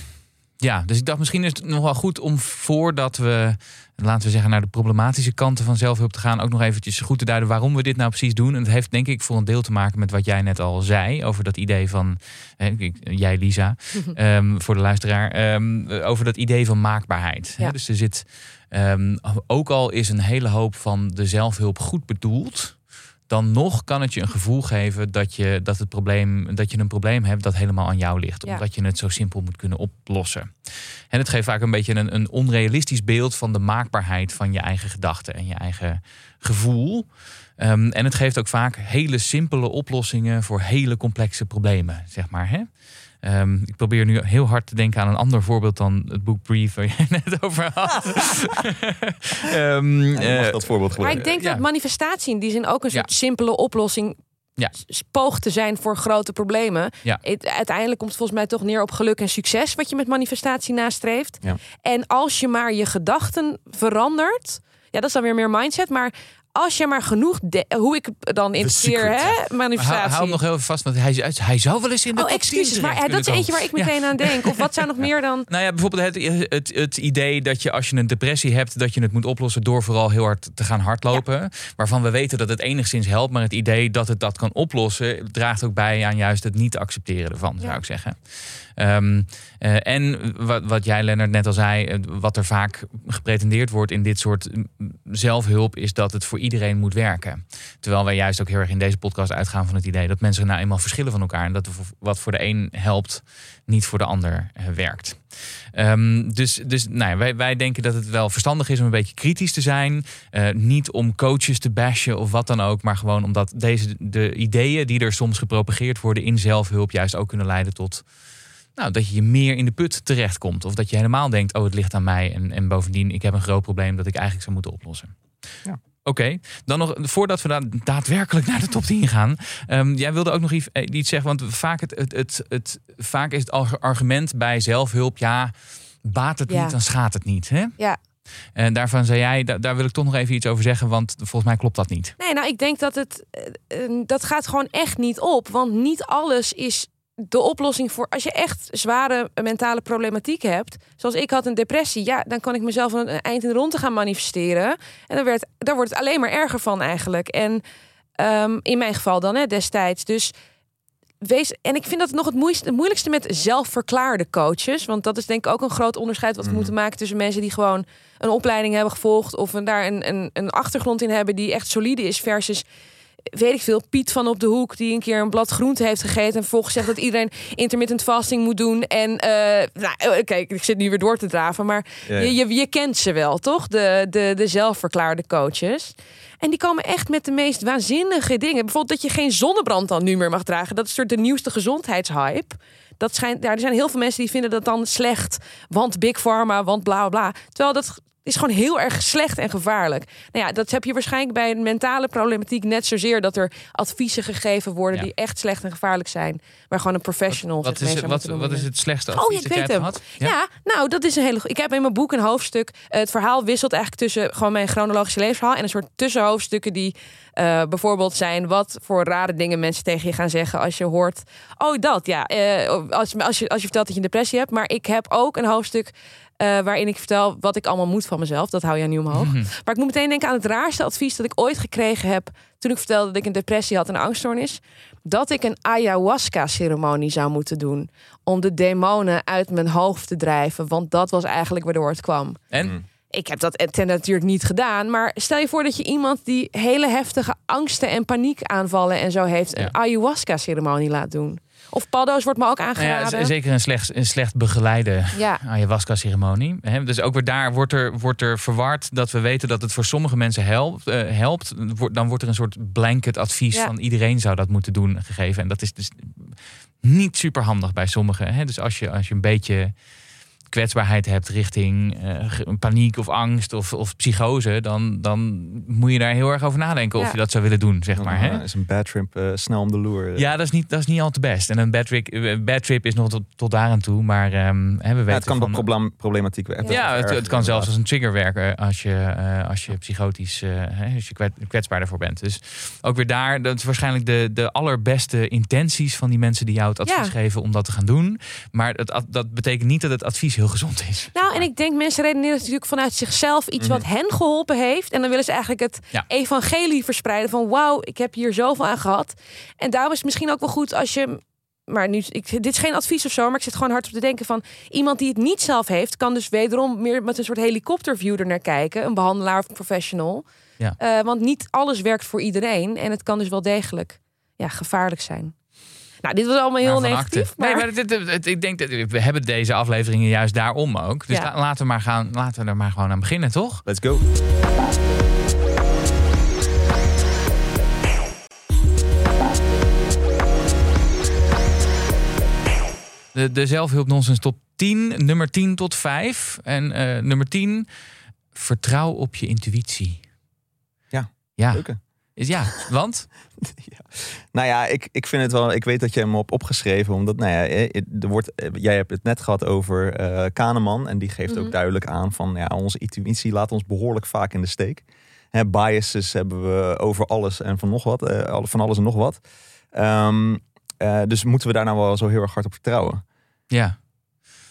ja, dus ik dacht misschien is het nog wel goed om voordat we, laten we zeggen, naar de problematische kanten van zelfhulp te gaan, ook nog eventjes goed te duiden waarom we dit nou precies doen. En het heeft denk ik voor een deel te maken met wat jij net al zei over dat idee van, hè, ik- jij Lisa, ehm, voor de luisteraar, ehm, over dat idee van maakbaarheid. Hè? Dus er zit, ehm, ook al is een hele hoop van de zelfhulp goed bedoeld, dan nog kan het je een gevoel geven dat je, dat het probleem, dat je een probleem hebt dat helemaal aan jou ligt. Ja. Omdat je het zo simpel moet kunnen oplossen. En het geeft vaak een beetje een, een onrealistisch beeld van de maakbaarheid van je eigen gedachten en je eigen gevoel. Ehm, en het geeft ook vaak hele simpele oplossingen voor hele complexe problemen, zeg maar. Hè? Ehm, ik probeer nu heel hard te denken aan een ander voorbeeld dan het boek Brief waar jij net over had. Ehm, Ja, je mag eh, dat voorbeeld Maar ik denk ja. dat manifestatie in die zin ook een Ja. soort simpele oplossing Ja. te zijn voor grote problemen. Ja. Het- uiteindelijk komt het volgens mij toch neer op geluk en succes wat je met manifestatie nastreeft. Ja. En als je maar je gedachten verandert, ja, dat is dan weer meer mindset, maar als je maar genoeg, de- hoe ik dan secret. hè, manifestatie. hem nog heel even vast, want hij, hij zou wel eens in de oh, top 10 excuses, maar ja, dat is eentje waar ik. Ja. meteen aan denk. Of wat zou nog meer dan? Nou ja, bijvoorbeeld het, het, het idee dat je als je een depressie hebt, dat je het moet oplossen door vooral heel hard te gaan hardlopen. Waarvan we weten dat het enigszins helpt, maar het idee dat het dat kan oplossen, draagt ook bij aan juist het niet accepteren ervan, zou ik zeggen. Ehm, eh, en wat, wat jij, Lennart, net al zei, eh, wat er vaak gepretendeerd wordt in dit soort mm, zelfhulp, is dat het voor iedereen moet werken. Terwijl wij juist ook heel erg in deze podcast uitgaan van het idee dat mensen nou eenmaal verschillen van elkaar. En dat wat voor de een helpt, niet voor de ander eh, werkt. Um, dus dus nou ja, wij, wij denken dat het wel verstandig is om een beetje kritisch te zijn. Uh, niet om coaches te bashen of wat dan ook. Maar gewoon omdat deze, de ideeën die er soms gepropageerd worden in zelfhulp juist ook kunnen leiden tot nou, dat je meer in de put terechtkomt. Of dat je helemaal denkt, oh het ligt aan mij. En, en bovendien, ik heb een groot probleem dat ik eigenlijk zou moeten oplossen. Ja. Oké, dan nog voordat we daadwerkelijk naar de top 10 gaan. Um, jij wilde ook nog iets, eh, iets zeggen, want vaak, het, het, het, het, vaak is het argument bij zelfhulp, ja, baat het niet, dan schaadt het niet. Hè? Ja. En daarvan zei jij, daar, wil ik toch nog even iets over zeggen, want volgens mij klopt dat niet. Nee, nou, ik denk dat het, eh, eh, dat gaat gewoon echt niet op. Want niet alles is de oplossing voor als je echt zware mentale problematiek hebt, zoals ik had een depressie, ja, dan kan ik mezelf een, eind in de ronde gaan manifesteren. En dan werd, daar wordt het alleen maar erger van eigenlijk. En um, in mijn geval dan hè, destijds. Dus wees, en ik vind dat nog het moeilijkste, het moeilijkste met zelfverklaarde coaches. Want dat is denk ik ook een groot onderscheid wat we mhm. moeten maken tussen mensen die gewoon een opleiding hebben gevolgd of een, daar een, een, een achtergrond in hebben die echt solide is, versus weet ik veel, Piet van op de hoek die een keer een blad groente heeft gegeten en vervolgens zegt dat iedereen intermittent fasting moet doen. En uh, nou, eh, kijk, ik zit nu weer door te draven, maar Je, je, je, kent ze wel, toch? De, de, de zelfverklaarde coaches. En die komen echt met de meest waanzinnige dingen. Bijvoorbeeld dat je geen zonnebrand dan nu meer mag dragen. Dat is soort de nieuwste gezondheidshype. Dat schijnt, ja, er zijn heel veel mensen die vinden dat dan slecht. Want Big Pharma, want bla bla. Terwijl dat is gewoon heel erg slecht en gevaarlijk. Nou ja, dat heb je waarschijnlijk bij een mentale problematiek net zozeer dat er adviezen gegeven worden die echt slecht en gevaarlijk zijn, waar gewoon een professional. Wat, wat is, het, wat, wat is het slechtste advies oh, ik weet hem. Had? Ja? nou, dat is een hele. Ik heb in mijn boek een hoofdstuk. het verhaal wisselt eigenlijk tussen gewoon mijn chronologische levensverhaal en een soort tussenhoofdstukken die uh, bijvoorbeeld zijn wat voor rare dingen mensen tegen je gaan zeggen als je hoort. Oh, dat ja. Uh, als, als, je, als je vertelt dat je een depressie hebt. Maar ik heb ook een hoofdstuk uh, waarin ik vertel wat ik allemaal moet van mezelf. Dat hou je nu omhoog. Mhm. Maar ik moet meteen denken aan het raarste advies dat ik ooit gekregen heb. toen ik vertelde dat ik een depressie had en angststoornis. Dat ik een ayahuasca-ceremonie zou moeten doen. Om de demonen uit mijn hoofd te drijven. Want dat was eigenlijk waardoor het kwam. En? Mhm. Ik heb dat ten natuurlijk niet gedaan. Maar stel je voor dat je iemand die hele heftige angsten en paniekaanvallen en zo heeft. een ayahuasca-ceremonie laat doen. Of paddo's wordt me ook nou aangeraden. ja, zeker een slecht, een slecht begeleide ja. ayahuasca-ceremonie. Dus ook weer daar wordt er, wordt er verward dat we weten dat het voor sommige mensen helpt. Uh, helpt. Dan wordt er een soort blanket advies van iedereen zou dat moeten doen gegeven. En dat is dus niet super handig bij sommigen. Dus als je, als je een beetje kwetsbaarheid hebt richting uh, paniek of angst of, of psychose, dan, dan moet je daar heel erg over nadenken of je dat zou willen doen, zeg maar. Hè? Is een bad trip uh, snel om de loer? Ja, dat is niet, dat is niet al te best. En een bad trip, bad trip is nog tot, tot daar aan toe, maar um, hè, we weten het kan van, problem, problematiek werken. Ja, het, het, kan zelfs als een trigger werken als je, uh, als je psychotisch, hè, als je kwetsbaar ervoor bent. Dus ook weer daar, dat is waarschijnlijk de, de allerbeste intenties van die mensen die jou het advies geven om dat te gaan doen. Maar het, dat betekent niet dat het advies heel gezond is. Nou, en ik denk mensen redeneren natuurlijk vanuit zichzelf iets wat mhm. hen geholpen heeft. En dan willen ze eigenlijk het evangelie verspreiden van wauw, ik heb hier zoveel aan gehad. En daarom is het misschien ook wel goed als je maar nu, ik, dit is geen advies of zo, maar ik zit gewoon hard op te denken van iemand die het niet zelf heeft, kan dus wederom meer met een soort helikopterview er naar kijken, een behandelaar of professional. Ja. Uh, want niet alles werkt voor iedereen en het kan dus wel degelijk ja, gevaarlijk zijn. Nou, dit was allemaal heel negatief. Maar... Nee, maar dit, ik denk dat we hebben deze afleveringen juist daarom ook. Dus laten, we maar gaan, laten we er maar gewoon aan beginnen, toch? Let's go. De, de zelfhulp nonsens top 10, nummer 10 tot 5. En uh, nummer 10, vertrouw op je intuïtie. Ja, ja. Leuke. Ja, want? ja. Nou ja, ik, ik vind het wel. Ik weet dat je hem op opgeschreven, omdat nou ja, er wordt, jij hebt het net gehad over uh, Kahneman. En die geeft ook mhm. duidelijk aan van ja, onze intuïtie laat ons behoorlijk vaak in de steek. Hè, biases hebben we over alles en van nog wat. Uh, van alles en nog wat. Um, uh, dus moeten we daar nou wel zo heel erg hard op vertrouwen? Ja.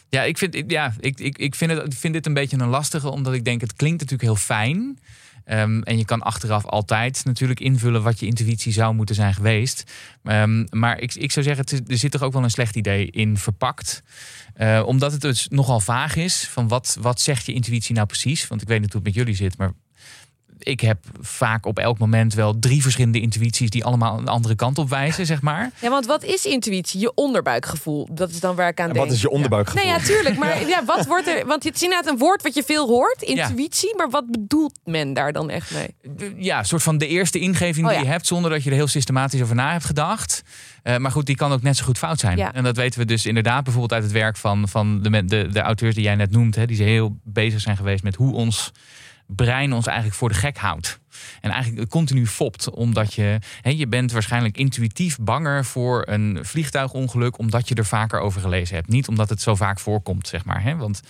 Ja, ik vind, ja, ik, ik, ik vind, het, ik vind dit een beetje een lastige, omdat ik denk, het klinkt natuurlijk heel fijn. Ehm, en je kan achteraf altijd natuurlijk invullen wat je intuïtie zou moeten zijn geweest. Um, maar ik, ik zou zeggen, er zit toch ook wel een slecht idee in verpakt. Uh, omdat het dus nogal vaag is van wat, wat zegt je intuïtie nou precies? Want ik weet niet hoe het met jullie zit, maar ik heb vaak op elk moment wel drie verschillende intuïties die allemaal een andere kant op wijzen, zeg maar. Ja, want wat is intuïtie? Je onderbuikgevoel. Dat is dan waar ik aan En denk. wat is je onderbuikgevoel? Nee, ja, tuurlijk. Maar ja. wat wordt er... Want het is inderdaad een woord wat je veel hoort. Intuïtie. Maar wat bedoelt men daar dan echt mee? Ja, een soort van de eerste ingeving Oh, die ja. je hebt zonder dat je er heel systematisch over na hebt gedacht. Eh, maar goed, die kan ook net zo goed fout zijn. Ja. En dat weten we dus inderdaad bijvoorbeeld uit het werk van, van de, de, de auteurs die jij net noemt. Hè, die ze heel bezig zijn geweest met hoe ons brein ons eigenlijk voor de gek houdt. En eigenlijk continu fopt, omdat je, hè, je bent waarschijnlijk intuïtief banger voor een vliegtuigongeluk, omdat je er vaker over gelezen hebt. Niet omdat het zo vaak voorkomt, zeg maar. Hè? Want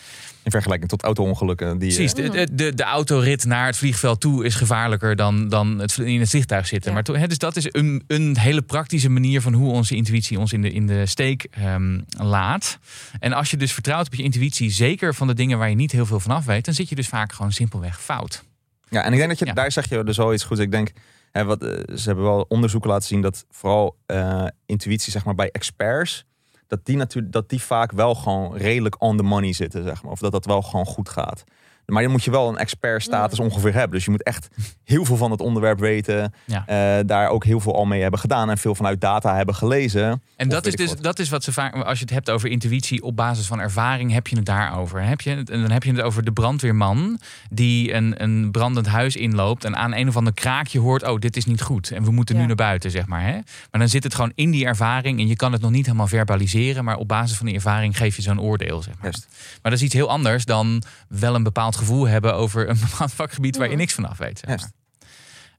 In vergelijking tot auto-ongelukken. Die, Precies, eh, de, de, de autorit naar het vliegveld toe is gevaarlijker dan, dan het, in het vliegtuig zitten. Ja. Maar to- hè, dus dat is een, een hele praktische manier van hoe onze intuïtie ons in de, in de steek ehm, laat. En als je dus vertrouwt op je intuïtie, zeker van de dingen waar je niet heel veel van af weet, dan zit je dus vaak gewoon simpelweg fout. Ja, en ik denk dat je Ja. daar zeg je dus wel iets goeds. Ik denk, hè, wat, eh, ze hebben wel onderzoeken laten zien dat vooral eh, intuïtie, zeg maar, bij experts, dat die natuurlijk, dat die vaak wel gewoon redelijk on the money zitten, zeg maar. Of dat dat wel gewoon goed gaat. Maar dan moet je wel een expertstatus ongeveer hebben. Dus je moet echt heel veel van het onderwerp weten. Ja. eh, daar ook heel veel al mee hebben gedaan. En veel vanuit data hebben gelezen. En dat is dus wat. dat is wat ze vaak, als je het hebt over intuïtie op basis van ervaring, heb je het daarover. Heb je het, en dan heb je het over de brandweerman die een, een brandend huis inloopt en aan een of ander kraakje hoort: oh, dit is niet goed en we moeten nu naar buiten, zeg maar. Hè? Maar dan zit het gewoon in die ervaring en je kan het nog niet helemaal verbaliseren, maar op basis van die ervaring geef je zo'n oordeel, zeg maar. Maar dat is iets heel anders dan wel een bepaald gevoel hebben over een bepaald vakgebied waar je niks van af weet. Zeg maar. Juist.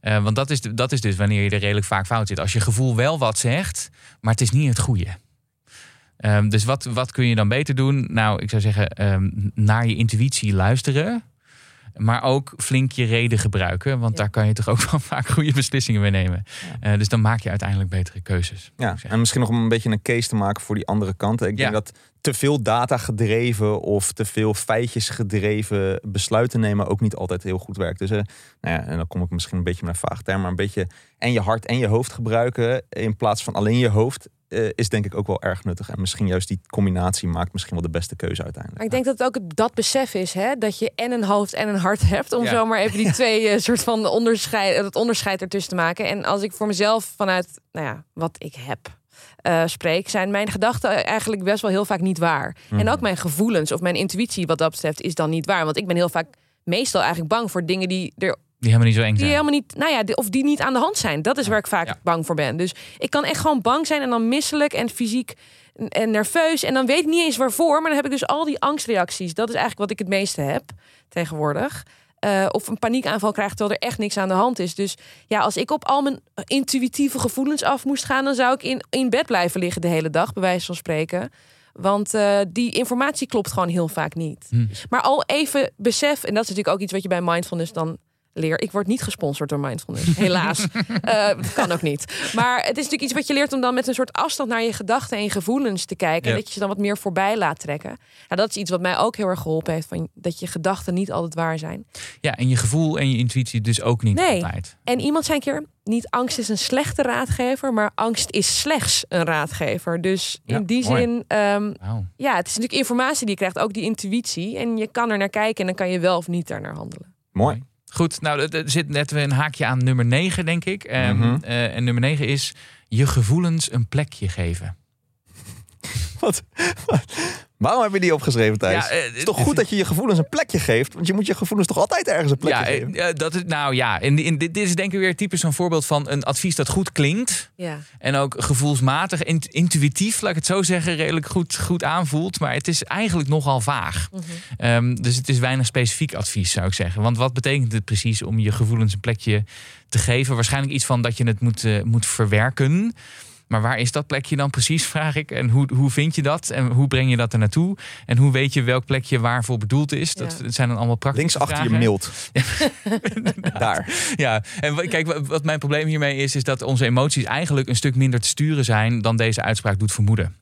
Eh, want dat is, dat is dus wanneer je er redelijk vaak fout zit. Als je gevoel wel wat zegt, maar het is niet het goede. Ehm, dus wat, wat kun je dan beter doen? Nou, ik zou zeggen, ehm, naar je intuïtie luisteren. Maar ook flink je reden gebruiken. Want Ja. daar kan je toch ook wel vaak goede beslissingen mee nemen. Eh, dus dan maak je uiteindelijk betere keuzes. Ja, en misschien nog om een beetje een case te maken voor die andere kanten. Ik Ja. denk dat te veel data gedreven of te veel feitjes gedreven besluiten nemen ook niet altijd heel goed werkt. Dus eh, nou ja, en dan kom ik misschien een beetje met een vaag term, maar een beetje en je hart en je hoofd gebruiken in plaats van alleen je hoofd eh, is denk ik ook wel erg nuttig. En misschien juist die combinatie maakt misschien wel de beste keuze uiteindelijk. Maar ik denk dat het ook het- dat besef is, hè? dat je en een hoofd en een hart hebt. Om Ja. zo maar even die twee eh, soort van onderscheid, het onderscheid ertussen te maken. En als ik voor mezelf vanuit nou ja, wat ik heb eh, spreek, zijn mijn gedachten eigenlijk best wel heel vaak niet waar. Mhm. En ook mijn gevoelens of mijn intuïtie wat dat betreft is dan niet waar. Want ik ben heel vaak meestal eigenlijk bang voor dingen die er Die helemaal niet zo eng die zijn. helemaal niet, nou ja, die- of die niet aan de hand zijn. Dat is waar ik vaak Ja. bang voor ben. Dus ik kan echt gewoon bang zijn en dan misselijk en fysiek en- en nerveus. En dan weet ik niet eens waarvoor, maar dan heb ik dus al die angstreacties. Dat is eigenlijk wat ik het meeste heb tegenwoordig. Eh, of een paniekaanval krijg terwijl er echt niks aan de hand is. Dus ja, als ik op al mijn intuïtieve gevoelens af moest gaan, dan zou ik in, in bed blijven liggen de hele dag, bij wijze van spreken. Want eh, die informatie klopt gewoon heel vaak niet. Hm. Maar al even besef, en dat is natuurlijk ook iets wat je bij mindfulness dan leer. Ik word niet gesponsord door mindfulness, helaas. Eh, dat kan ook niet. Maar het is natuurlijk iets wat je leert om dan met een soort afstand naar je gedachten en je gevoelens te kijken. Ja. En dat je ze dan wat meer voorbij laat trekken. Nou, dat is iets wat mij ook heel erg geholpen heeft. Van dat je gedachten niet altijd waar zijn. Ja, en je gevoel en je intuïtie dus ook niet Nee. altijd. En iemand zei een keer, niet angst is een slechte raadgever, maar angst is slechts een raadgever. Dus Ja, in die mooi. zin, ehm, ja, het is natuurlijk informatie die je krijgt, ook die intuïtie. En je kan er naar kijken en dan kan je wel of niet daarnaar handelen. Mooi. Goed, nou, er- zit net weer een haakje aan nummer 9, denk ik. Ehm, Mhm. eh, en nummer 9 is je gevoelens een plekje geven. Wat? Waarom heb je die opgeschreven, Thijs? Ja, eh, het is toch goed dat je je gevoelens een plekje geeft? Want je moet je gevoelens toch altijd ergens een plekje Ja, geven? eh, eh, dat is, nou ja, in, in, dit, dit is denk ik weer typisch zo'n voorbeeld van een advies dat goed klinkt. Ja. En ook gevoelsmatig, int- intuïtief, laat ik het zo zeggen, redelijk goed, goed aanvoelt. Maar het is eigenlijk nogal vaag. Mhm. Ehm, dus het is weinig specifiek advies, zou ik zeggen. Want wat betekent het precies om je gevoelens een plekje te geven? Waarschijnlijk iets van dat je het moet, eh, moet verwerken. Maar waar is dat plekje dan precies, vraag ik. En hoe, hoe vind je dat? En hoe breng je dat er naartoe? En hoe weet je welk plekje waarvoor bedoeld is? Dat, Ja. zijn dan allemaal praktische Links achter je mild. Daar. Ja, en kijk, wa- wat mijn probleem hiermee is, is dat onze emoties eigenlijk een stuk minder te sturen zijn dan deze uitspraak doet vermoeden.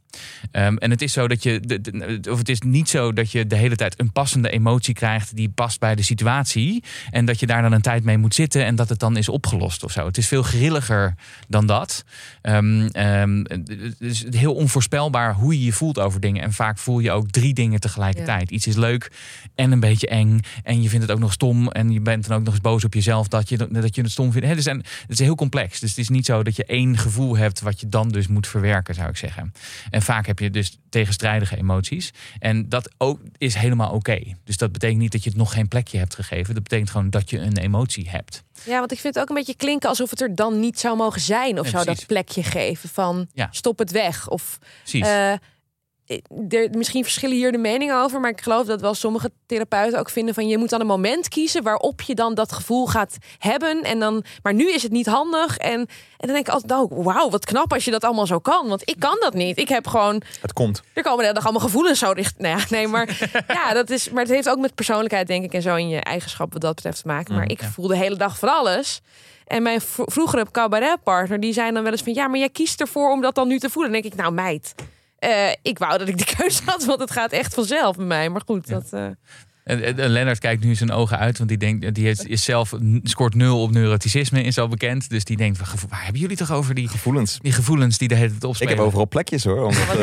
Ehm, en het is zo dat je, de- de- of het is niet zo dat je de hele tijd een passende emotie krijgt die past bij de situatie. En dat je daar dan een tijd mee moet zitten en dat het dan is opgelost of zo. Het is veel grilliger dan dat. Ehm, ehm, het is heel onvoorspelbaar hoe je je voelt over dingen. En vaak voel je ook drie dingen tegelijkertijd. Iets is leuk en een beetje eng. En je vindt het ook nog stom. En je bent dan ook nog eens boos op jezelf dat je, dat je het stom vindt. Dus en, het is heel complex. Dus het is niet zo dat je één gevoel hebt wat je dan dus moet verwerken, zou ik zeggen. En vaak heb je dus tegenstrijdige emoties. En dat ook is helemaal oké. Dus dat betekent niet dat je het nog geen plekje hebt gegeven. Dat betekent gewoon dat je een emotie hebt. Ja, want ik vind het ook een beetje klinken alsof het er dan niet zou mogen zijn. Of zou dat plekje geven van Ja. stop het weg. Of Precies. Eh, er, misschien verschillen hier de meningen over. Maar ik geloof dat wel sommige therapeuten ook vinden van je moet dan een moment kiezen waarop je dan dat gevoel gaat hebben. En dan, maar nu is het niet handig. En, en dan denk ik altijd, nou, wauw, wat knap als je dat allemaal zo kan. Want ik kan dat niet. Ik heb gewoon Het komt. er komen de dag allemaal gevoelens zo dicht. Nou ja, nee, maar ja, dat is. Maar het heeft ook met persoonlijkheid, denk ik, en zo in je eigenschappen wat dat betreft te maken. Maar Mm, ik ja. voel de hele dag van alles. En mijn vro- vroegere cabaretpartner, die zei dan wel eens van ja, maar jij kiest ervoor om dat dan nu te voelen. Dan denk ik, nou meid, eh, ik wou dat ik die keuze had, want het gaat echt vanzelf met mij. Maar goed, dat. eh, En, en- en Lennart kijkt nu zijn ogen uit, want die denkt, die heeft, is zelf scoort nul op neuroticisme, is al bekend. Dus die denkt, waar waar hebben jullie toch over die, Gevoelens. die gevoelens die de hele tijd Ik opspelen? heb overal plekjes hoor. Om, het,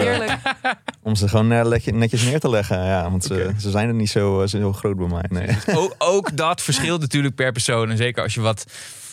eh, om ze gewoon netjes neer te leggen. Ja, want ze, ze zijn er niet zo, zo heel groot bij mij. Nee. ook, ook dat verschilt natuurlijk per persoon. En zeker als je wat,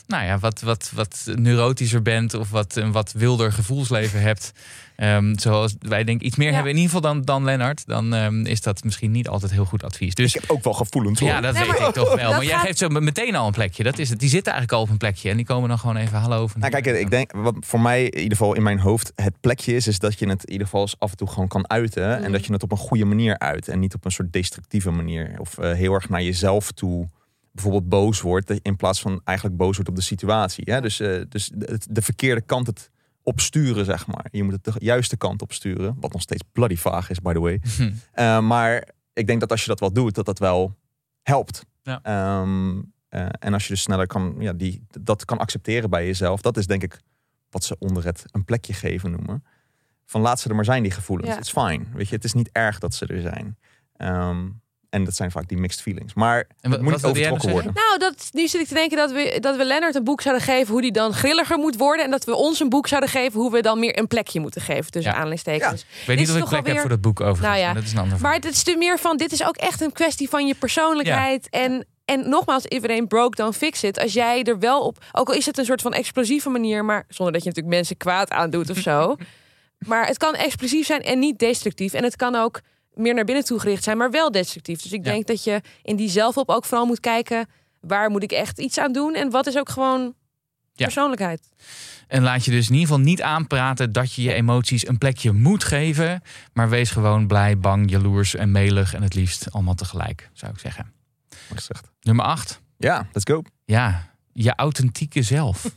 nou ja, wat, wat, wat neurotischer bent of wat, een wat wilder gevoelsleven hebt. Ehm, zoals wij denk ik iets meer Ja. hebben in ieder geval dan, dan Lennart. Dan ehm, is dat misschien niet altijd heel goed advies. Dus Ik heb ook wel gevoelens hoor. ja, dat Nee, weet maar ik toch wel. Maar jij geeft zo meteen al een plekje. Dat is het. Die zitten eigenlijk al op een plekje. En die komen dan gewoon even hallo. Van Nou, kijk, ik denk wat voor mij in ieder geval in mijn hoofd het plekje is, is dat je het in ieder geval eens af en toe gewoon kan uiten. Mhm. En dat je het op een goede manier uit. En niet op een soort destructieve manier. Of eh, heel erg naar jezelf toe bijvoorbeeld boos wordt. In plaats van eigenlijk boos wordt op de situatie. Hè? Dus, eh, dus de, de verkeerde kant het opsturen, zeg maar. Je moet het de juiste kant opsturen. Wat nog steeds bloody vaag is, by the way. Hm. Eh, maar ik denk dat als je dat wel doet, dat dat wel helpt. Ja. Ehm, eh, en als je dus sneller kan, ja, die, dat kan accepteren bij jezelf, dat is denk ik wat ze onder het een plekje geven noemen. Van laat ze er maar zijn, die gevoelens. Ja. It's fine. Weet je, het is niet erg dat ze er zijn. Ehm, en dat zijn vaak die mixed feelings. Maar En het wat- moet niet overtrokken worden. Nou, dat, nu zit ik te denken dat we, dat we Lennart een boek zouden geven hoe die dan grilliger moet worden. En dat we ons een boek zouden geven hoe we dan meer een plekje moeten geven tussen Ja. aanleidingstekens. Ik weet Dit niet is of ik toch plek heb alweer- voor dat boek over. Nou ja, dat is een ander Maar het is er meer van, dit is ook echt een kwestie van je persoonlijkheid. En, en nogmaals, iedereen broke, don't fix it. Als jij er wel op, ook al is het een soort van explosieve manier, maar zonder dat je natuurlijk mensen kwaad aandoet of zo. maar het kan explosief zijn en niet destructief. En het kan ook meer naar binnen toe gericht zijn, maar wel destructief. Dus ik Ja. denk dat je in die zelfhulp ook vooral moet kijken, waar moet ik echt iets aan doen? En wat is ook gewoon Ja. persoonlijkheid? En laat je dus in ieder geval niet aanpraten dat je je emoties een plekje moet geven. Maar wees gewoon blij, bang, jaloers en melig. En het liefst allemaal tegelijk, zou ik zeggen. Nummer 8. Ja, let's go. Ja, je authentieke zelf.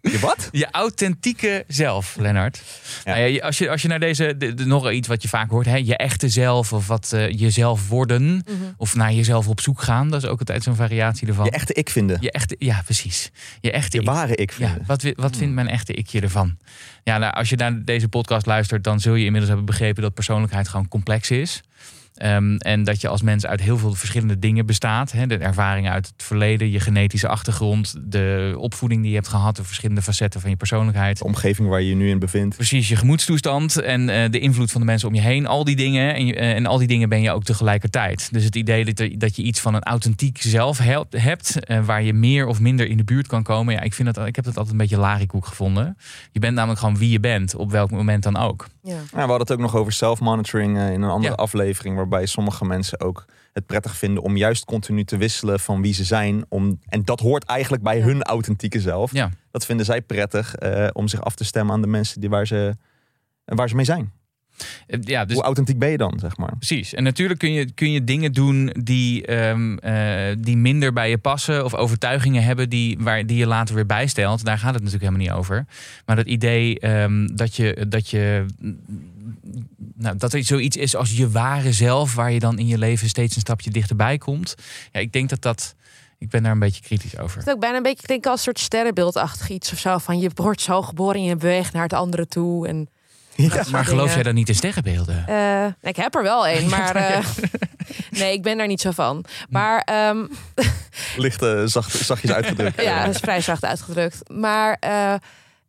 Je wat? Je authentieke zelf, Lennart. Ja. Nou ja, als, je, als je naar deze, de, de- nog iets wat je vaak hoort, hè, je echte zelf of wat eh, jezelf worden. Of naar jezelf op zoek gaan. Dat is ook altijd zo'n variatie ervan. Je echte ik vinden. Je echte, ja, precies. Je echte Je ik. ware ik Ja, vinden. wat, wat vindt mijn echte ikje ervan? Ja, nou, als je naar deze podcast luistert, dan zul je inmiddels hebben begrepen dat persoonlijkheid gewoon complex is. Ehm, en dat je als mens uit heel veel verschillende dingen bestaat. Hè? De ervaringen uit het verleden, je genetische achtergrond, de opvoeding die je hebt gehad, de verschillende facetten van je persoonlijkheid. De omgeving waar je je nu in bevindt. Precies, je gemoedstoestand en eh, de invloed van de mensen om je heen. Al die dingen. En, je- eh, en al die dingen ben je ook tegelijkertijd. Dus het idee dat, er- dat je iets van een authentiek zelf helpt- hebt. eh, waar je meer of minder in de buurt kan komen. Ja, ik, vind dat, ik heb dat altijd een beetje larikoek gevonden. Je bent namelijk gewoon wie je bent. Op welk moment dan ook. Ja. Ja, we hadden het ook nog over self-monitoring in een andere Ja. aflevering. Waarbij sommige mensen ook het prettig vinden om juist continu te wisselen van wie ze zijn. Om, en dat hoort eigenlijk bij hun authentieke zelf. Ja. Dat vinden zij prettig eh, om zich af te stemmen aan de mensen die waar, ze, waar ze mee zijn. Eh, Ja, dus Hoe authentiek ben je dan, zeg maar? Precies. En natuurlijk kun je, kun je dingen doen die, ehm, eh, die minder bij je passen. Of overtuigingen hebben die, waar, die je later weer bijstelt. Daar gaat het natuurlijk helemaal niet over. Maar dat idee ehm, dat je. Dat je nou, dat er zoiets is als je ware zelf, waar je dan in je leven steeds een stapje dichterbij komt. Ja, ik denk dat dat. Ik ben daar een beetje kritisch over. Het is ook bijna een beetje klinken als een soort sterrenbeeldachtig iets of zo. Van je wordt zo geboren en je beweegt naar het andere toe. En Ja. Maar geloof jij dan niet in sterrenbeelden? Eh, ik heb er wel een, maar eh, nee, ik ben daar niet zo van. Maar ehm, Licht eh, zacht, zachtjes uitgedrukt. ja, dat is vrij zacht uitgedrukt. Maar eh,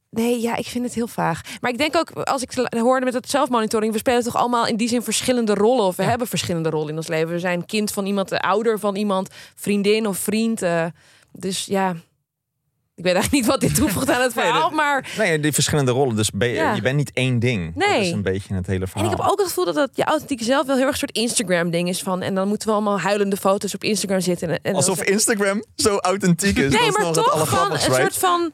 nee, ja, ik vind het heel vaag. Maar ik denk ook, als ik hoorde met het zelfmonitoring, we spelen toch allemaal in die zin verschillende rollen. Of we Ja. hebben verschillende rollen in ons leven. We zijn kind van iemand, de ouder van iemand, vriendin of vriend. dus ja. Ik weet eigenlijk niet wat dit toevoegt aan het Nee, verhaal, dat- maar... Nee, die verschillende rollen. Dus ben je, Ja. je bent niet één ding. Dat Nee. is een beetje het hele En verhaal. ik heb ook het gevoel dat dat je authentieke zelf wel heel erg een soort Instagram-ding is van. En dan moeten we allemaal huilende foto's op Instagram zitten. En, en Alsof Instagram zo authentiek is. dat Nee, maar toch van een soort van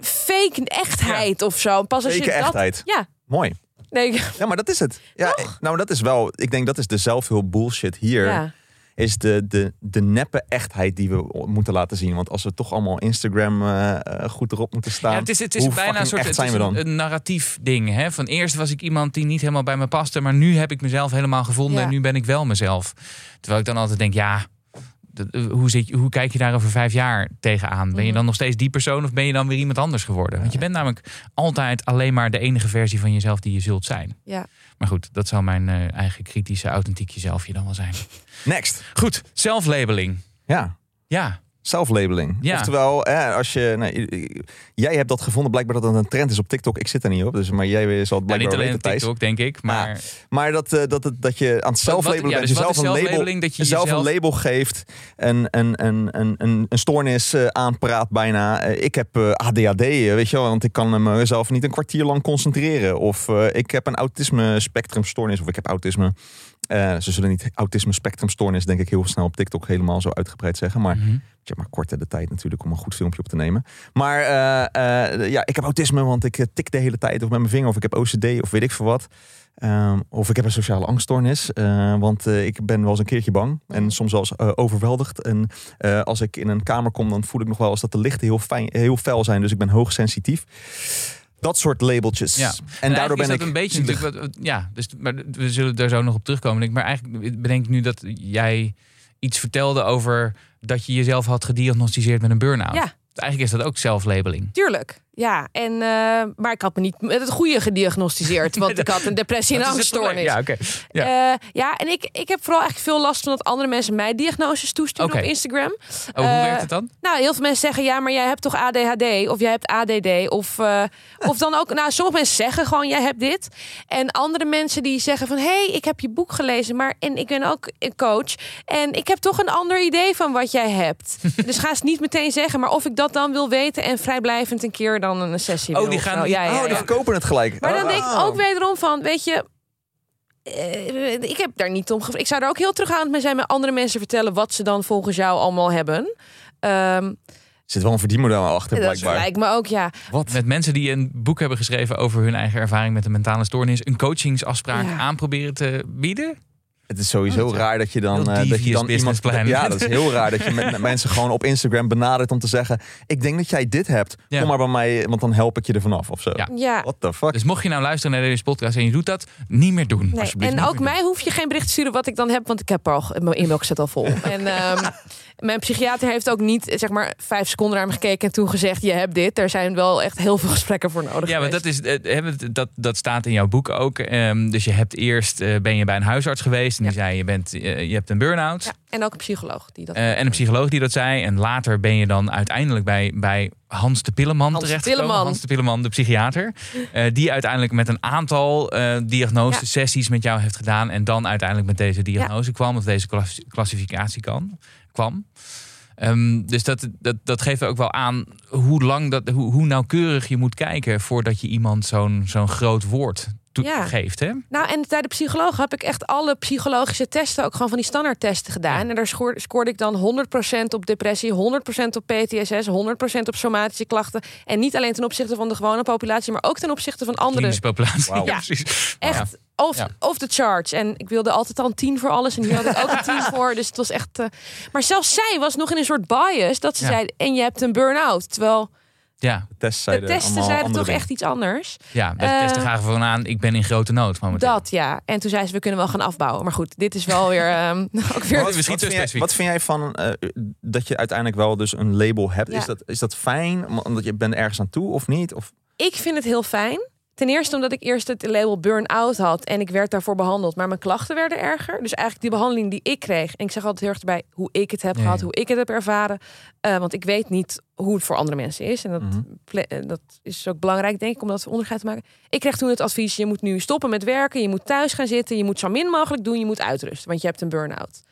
fake echtheid of zo. Pas als Fake je dat... echtheid. Ja, Mooi. nee, Ja, maar dat is het. Ja, nou, dat is wel. Ik denk dat is de zelfhulp bullshit hier. ja. Is de, de, de neppe echtheid die we moeten laten zien. Want als we toch allemaal Instagram eh, eh, goed erop moeten staan. Ja, het is, het is hoe bijna een fucking soort echt het zijn is we dan? een, een narratief ding. Hè? Van eerst was ik iemand die niet helemaal bij me paste, maar nu heb ik mezelf helemaal gevonden Ja. en nu ben ik wel mezelf. Terwijl ik dan altijd denk, ja, hoe, zit hoe kijk je daar over vijf jaar tegenaan? Ben je Mhm. dan nog steeds die persoon of ben je dan weer iemand anders geworden? Want je bent namelijk altijd alleen maar de enige versie van jezelf die je zult zijn. Ja. Maar goed, dat zou mijn eh, eigen kritische, authentiek jezelfje dan wel zijn. Next. Goed, zelflabeling. Ja. Ja, Self-labeling. Ja. Oftewel, eh, als je. Nee, jij hebt dat gevonden, blijkbaar dat het een trend is op TikTok. Ik zit er niet op, dus, maar jij zal het nou, blijkbaar niet alleen weten. TikTok, denk ik. Maar Maar dat, eh, dat, het- dat je aan het zelflabelen ja, bent, dus jezelf een label? Dat je jezelf jezelf- een label geeft, een, een, een, een, een, een stoornis eh, aanpraat bijna. Eh, ik heb ADHD, weet je wel, want ik kan mezelf niet een kwartier lang concentreren. Of ik heb een autisme spectrumstoornis, of ik heb autisme. Eh, ze zullen niet autisme spectrumstoornis, denk ik, heel snel op TikTok helemaal zo uitgebreid zeggen. Maar Mhm. je hebt maar korte de tijd natuurlijk om een goed filmpje op te nemen. Maar eh, eh, ja, ik heb autisme, want ik tik de hele tijd of met mijn vinger. Of ik heb OCD of weet ik veel wat. Ehm, of ik heb een sociale angststoornis. want ik ben wel eens een keertje bang. En soms wel eens overweldigd. En als ik in een kamer kom, dan voel ik nog wel eens dat de lichten heel, fijn, heel fel zijn. Dus ik ben hoogsensitief. Dat soort labeltjes. Ja. En, daardoor ben ik... een beetje zielig. natuurlijk wat, ja, dus maar we zullen daar zo nog op terugkomen. denk. Maar eigenlijk bedenk ik nu dat jij iets vertelde over dat je jezelf had gediagnosticeerd met een burn-out. Ja. Eigenlijk is dat ook zelflabeling. Tuurlijk. Ja, en, eh, maar ik had me niet met het goede gediagnosticeerd. Want ik had een depressie en angststoornis. Ja, oké. Ja. Ja. ja, en ik, ik heb vooral eigenlijk veel last van dat andere mensen mij diagnoses toesturen op Instagram. Oh, hoe Eh, werkt het dan? Nou, heel veel mensen zeggen ja, maar jij hebt toch ADHD of jij hebt ADD of eh, of dan ook. Nou, sommige mensen zeggen gewoon jij hebt dit, en andere mensen die zeggen van hé, hey, ik heb je boek gelezen, maar en ik ben ook een coach en ik heb toch een ander idee van wat jij hebt. dus ga eens niet meteen zeggen, maar of ik dat dan wil weten en vrijblijvend een keer dan een sessie. Oh, die gaan Ja, ja, Oh, die ja. verkopen het gelijk. Maar dan Oh. denk ik ook wederom van, weet je, eh, ik heb daar niet om gevraagd. Ik zou er ook heel terughoudend mee zijn met andere mensen vertellen wat ze dan volgens jou allemaal hebben. Ehm, Er zit wel een verdienmodel achter, dat blijkbaar. lijkt me ook, ja. Wat? Met mensen die een boek hebben geschreven over hun eigen ervaring met een mentale stoornis, een coachingsafspraak Ja. aanproberen te bieden. Het is sowieso Oh, raar dat je dan, eh, dat je dan iemand. Ja, dat is heel raar dat je met, mensen gewoon op Instagram benadert om te zeggen: Ik denk dat jij dit hebt. Ja. Kom maar bij mij, want dan help ik je er vanaf of zo. Ja. Ja. What the fuck? Dus mocht je nou luisteren naar deze podcast en je doet dat, niet meer doen. Nee. En ook doen. mij hoef je geen bericht te sturen wat ik dan heb, want ik heb al mijn inbox zit al vol. en ehm, mijn psychiater heeft ook niet zeg maar vijf seconden naar me gekeken en toen gezegd: je hebt dit. Er zijn wel echt heel veel gesprekken voor nodig. Ja, maar dat, is, eh, dat, dat staat in jouw boek ook. Ehm, dus je hebt eerst eh, ben je bij een huisarts geweest en die zei je, bent, eh, je hebt een burn-out. Ja, en ook een psycholoog die dat. En een psycholoog die dat zei. En later ben je dan uiteindelijk bij, bij Hans de Pilleman Hans. Pilleman. Hans de Pilleman, de psychiater. die uiteindelijk met een aantal diagnosesessies met jou heeft gedaan. En dan uiteindelijk met deze diagnose kwam. Of deze klassi- klassificatie kan, kwam. Ehm, dus dat, dat, dat geeft ook wel aan hoe, lang dat, hoe, hoe nauwkeurig je moet kijken voordat je iemand zo'n zo'n groot woord Ja. geeft. Hè? Nou, en bij de psycholoog heb ik echt alle psychologische testen, ook gewoon van die standaardtesten gedaan. Ja. En daar scoorde, scoorde ik dan 100% op depressie, 100% op PTSS, 100% op somatische klachten. En niet alleen ten opzichte van de gewone populatie, maar ook ten opzichte van andere. Klinische populatie. Ja. precies. Echt off, Ja. off the charts. En ik wilde altijd al een 10 voor alles. En hier had ik ook een 10 voor. Dus het was echt. eh, Maar zelfs zij was nog in een soort bias dat ze Ja. zei: en je hebt een burn-out. Terwijl Ja, De tests de zeiden testen zeiden toch dingen. echt iets anders. ja de Eh, testen gaven gewoon aan. Ik ben in grote nood. momenteel. Dat ja. En toen zei ze: we kunnen wel gaan afbouwen. Maar goed, dit is wel weer. ehm, ook weer. Wat- misschien Wat vind, jij, specifiek. wat vind jij van eh, dat je uiteindelijk wel dus een label hebt? Ja. Is, dat, is dat fijn? Omdat je bent ergens aan toe of niet? Of, Ik vind het heel fijn. Ten eerste omdat ik eerst het label burn-out had en ik werd daarvoor behandeld, maar mijn klachten werden erger. Dus eigenlijk die behandeling die ik kreeg, en ik zeg altijd heel erg erbij hoe ik het heb gehad, hoe ik het heb ervaren. Eh, want ik weet niet hoe het voor andere mensen is. En dat, Mhm. eh, dat is ook belangrijk, denk ik, om dat onderscheid te maken. Ik kreeg toen het advies, je moet nu stoppen met werken, je moet thuis gaan zitten, je moet zo min mogelijk doen, je moet uitrusten, want je hebt een burn-out.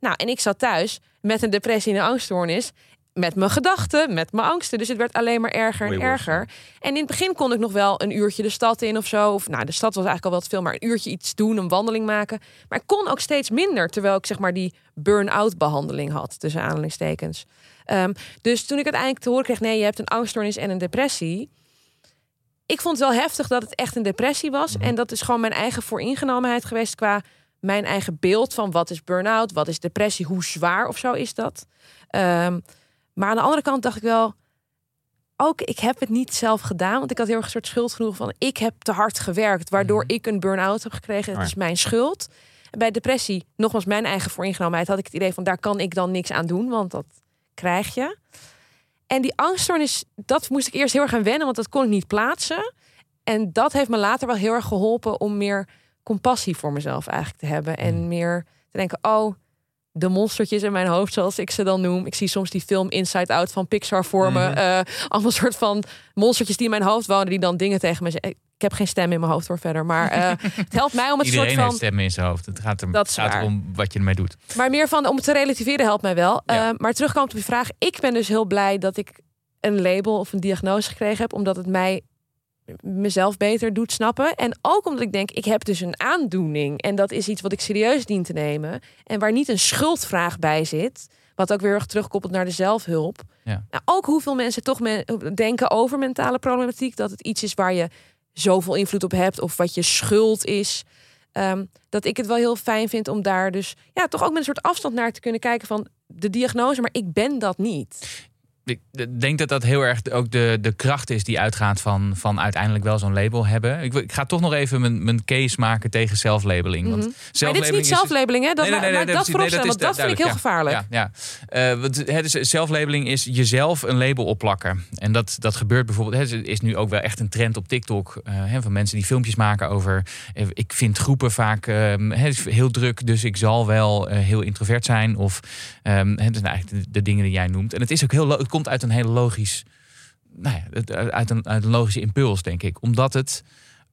Nou, en ik zat thuis met een depressie en een angststoornis. Met mijn gedachten, met mijn angsten. Dus het werd alleen maar erger en erger. En in het begin kon ik nog wel een uurtje de stad in of zo. Of nou, de stad was eigenlijk al wel te veel, maar een uurtje iets doen, een wandeling maken. Maar ik kon ook steeds minder, terwijl ik zeg maar die burn-out behandeling had, tussen aanhalingstekens. Ehm, dus toen ik uiteindelijk te horen kreeg, nee, je hebt een angststoornis en een depressie. Ik vond het wel heftig dat het echt een depressie was. En dat is gewoon mijn eigen vooringenomenheid geweest qua mijn eigen beeld van wat is burn-out, wat is depressie, hoe zwaar of zo is dat. Ehm, maar aan de andere kant dacht ik wel, ook ik heb het niet zelf gedaan, want ik had heel erg een soort schuldgevoel van ik heb te hard gewerkt, waardoor ik een burn-out heb gekregen. Het Ah. is mijn schuld. En bij depressie, nogmaals mijn eigen vooringenomenheid, had ik het idee van daar kan ik dan niks aan doen, want dat krijg je. En die angststoornis, dat moest ik eerst heel erg aan wennen, want dat kon ik niet plaatsen. En dat heeft me later wel heel erg geholpen om meer compassie voor mezelf eigenlijk te hebben. En meer te denken, oh, de monstertjes in mijn hoofd, zoals ik ze dan noem. Ik zie soms die film Inside Out van Pixar voor me. Mhm. Eh, allemaal soort van monstertjes die in mijn hoofd wonen, die dan dingen tegen me zeggen. Ik heb geen stem in mijn hoofd voor verder, maar eh, het helpt mij om het Iedereen soort heeft van... stemmen in zijn hoofd. Het gaat, er, Dat gaat erom wat je ermee doet. Maar meer van om het te relativeren helpt mij wel. Ja. Eh, maar terugkomend op je vraag. Ik ben dus heel blij dat ik een label of een diagnose gekregen heb. Omdat het mij mezelf beter doet snappen. En ook omdat ik denk, ik heb dus een aandoening. En dat is iets wat ik serieus dien te nemen. En waar niet een schuldvraag bij zit. Wat ook weer erg terugkoppelt naar de zelfhulp. Ja. Nou, ook hoeveel mensen toch me- denken over mentale problematiek. Dat het iets is waar je zoveel invloed op hebt. Of wat je schuld is. Ehm, dat ik het wel heel fijn vind om daar dus ja, toch ook met een soort afstand naar te kunnen kijken van de diagnose, maar ik ben dat niet. Ik denk dat dat heel erg ook de, de kracht is die uitgaat van, van uiteindelijk wel zo'n label hebben. Ik, ik ga toch nog even mijn, mijn case maken tegen zelflabeling. Want Mhm. Maar dit is niet zelflabeling, hè? Dat, Nee, nee, nee, maar nee, dat precies. vooropstellen, Nee, dat want is dat vind ik heel gevaarlijk. Ja, ja. Want het is, zelflabeling is jezelf een label opplakken. En dat, dat gebeurt bijvoorbeeld. Het is nu ook wel echt een trend op TikTok. eh, hè, van mensen die filmpjes maken over. eh, ik vind groepen vaak eh, is heel druk, dus ik zal wel heel introvert zijn. Of ehm, het zijn eigenlijk de, de dingen die jij noemt. En het is ook heel. Het komt uit een hele logisch. Nou ja, het- uit een, uit een logische impuls, denk ik. Omdat het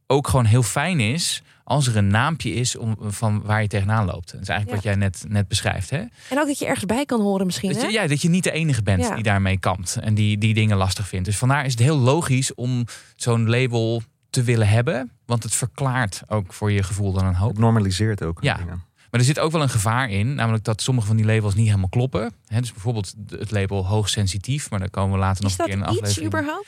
ook gewoon heel fijn is als er een naampje is om, van waar je tegenaan loopt. Dat is eigenlijk Ja. wat jij net, net beschrijft. Hè? En ook dat je ergens bij kan horen misschien, Dat hè? je, ja, dat je niet de enige bent Ja. die daarmee kampt en die, die dingen lastig vindt. Dus vandaar is het heel logisch om zo'n label te willen hebben. Want het verklaart ook voor je gevoel dan een hoop. Het normaliseert ook. Ja. dingen. Maar er zit ook wel een gevaar in, namelijk dat sommige van die labels niet helemaal kloppen. Hè, dus bijvoorbeeld het label hoogsensitief, maar daar komen we later nog Is een dat keer in een iets aflevering. überhaupt?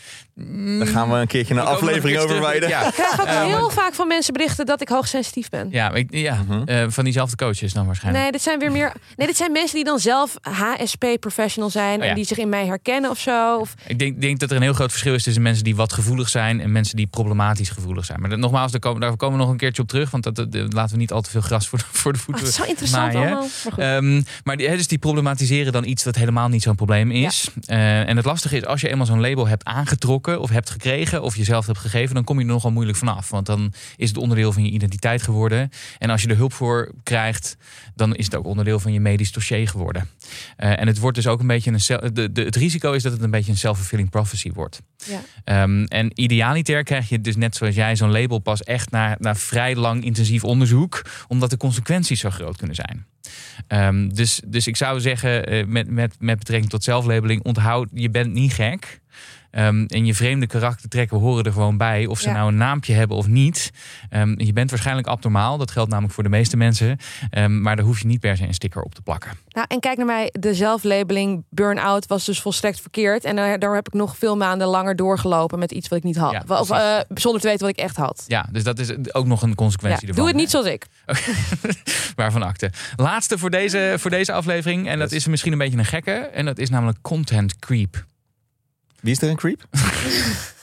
Daar gaan we een keertje een Ik aflevering over wijden. Ja, Ik krijg ook heel maar- vaak van mensen berichten dat ik hoogsensitief ben. ja, ik, ja Mhm. eh, van diezelfde coaches dan waarschijnlijk. Nee, dit zijn weer meer. Nee, dit zijn mensen die dan zelf HSP-professional zijn Oh ja. en die zich in mij herkennen of zo. Of, Ik denk, denk dat er een heel groot verschil is tussen mensen die wat gevoelig zijn en mensen die problematisch gevoelig zijn. Maar dat- nogmaals, daar komen, daar komen we nog een keertje op terug, want dat, dat- dat- laten we niet al te veel gras voor de, voor de oh, het is zo interessant allemaal. Maar. Ehm, maar die, dus die problematiseren dan iets dat helemaal niet zo'n probleem is. Eh, en het lastige is, als je eenmaal zo'n label hebt aangetrokken of hebt gekregen of jezelf hebt gegeven, dan kom je er nogal moeilijk vanaf. Want dan is het onderdeel van je identiteit geworden. En als je er hulp voor krijgt, dan is het ook onderdeel van je medisch dossier geworden. Eh, en het wordt dus ook een beetje een. De, de, het risico is dat het een beetje een self-fulfilling prophecy wordt. ja. Ehm, en idealiter krijg je dus net zoals jij zo'n label pas echt na, na vrij lang intensief onderzoek, omdat de consequenties groot kunnen zijn. Ehm, dus, dus ik zou zeggen, eh, met, met, met betrekking tot zelflabeling, onthoud, je bent niet gek. Ehm, en je vreemde karaktertrekken horen er gewoon bij. Of ze Ja. nou een naampje hebben of niet. Ehm, je bent waarschijnlijk abnormaal. Dat geldt namelijk voor de meeste mensen. Ehm, maar daar hoef je niet per se een sticker op te plakken. Nou, en kijk naar mij, de zelflabeling burn-out was dus volstrekt verkeerd. En daar, daar heb ik nog veel maanden langer doorgelopen met iets wat ik niet had. Ja, of, eh, zonder te weten wat ik echt had. Ja, dus dat is ook nog een Ja, consequentie ervan. doe het niet zoals ik. Waarvan akte. Laatste voor deze, voor deze aflevering. En dat is misschien een beetje een gekke. En dat is namelijk content creep. Wie is er een creep?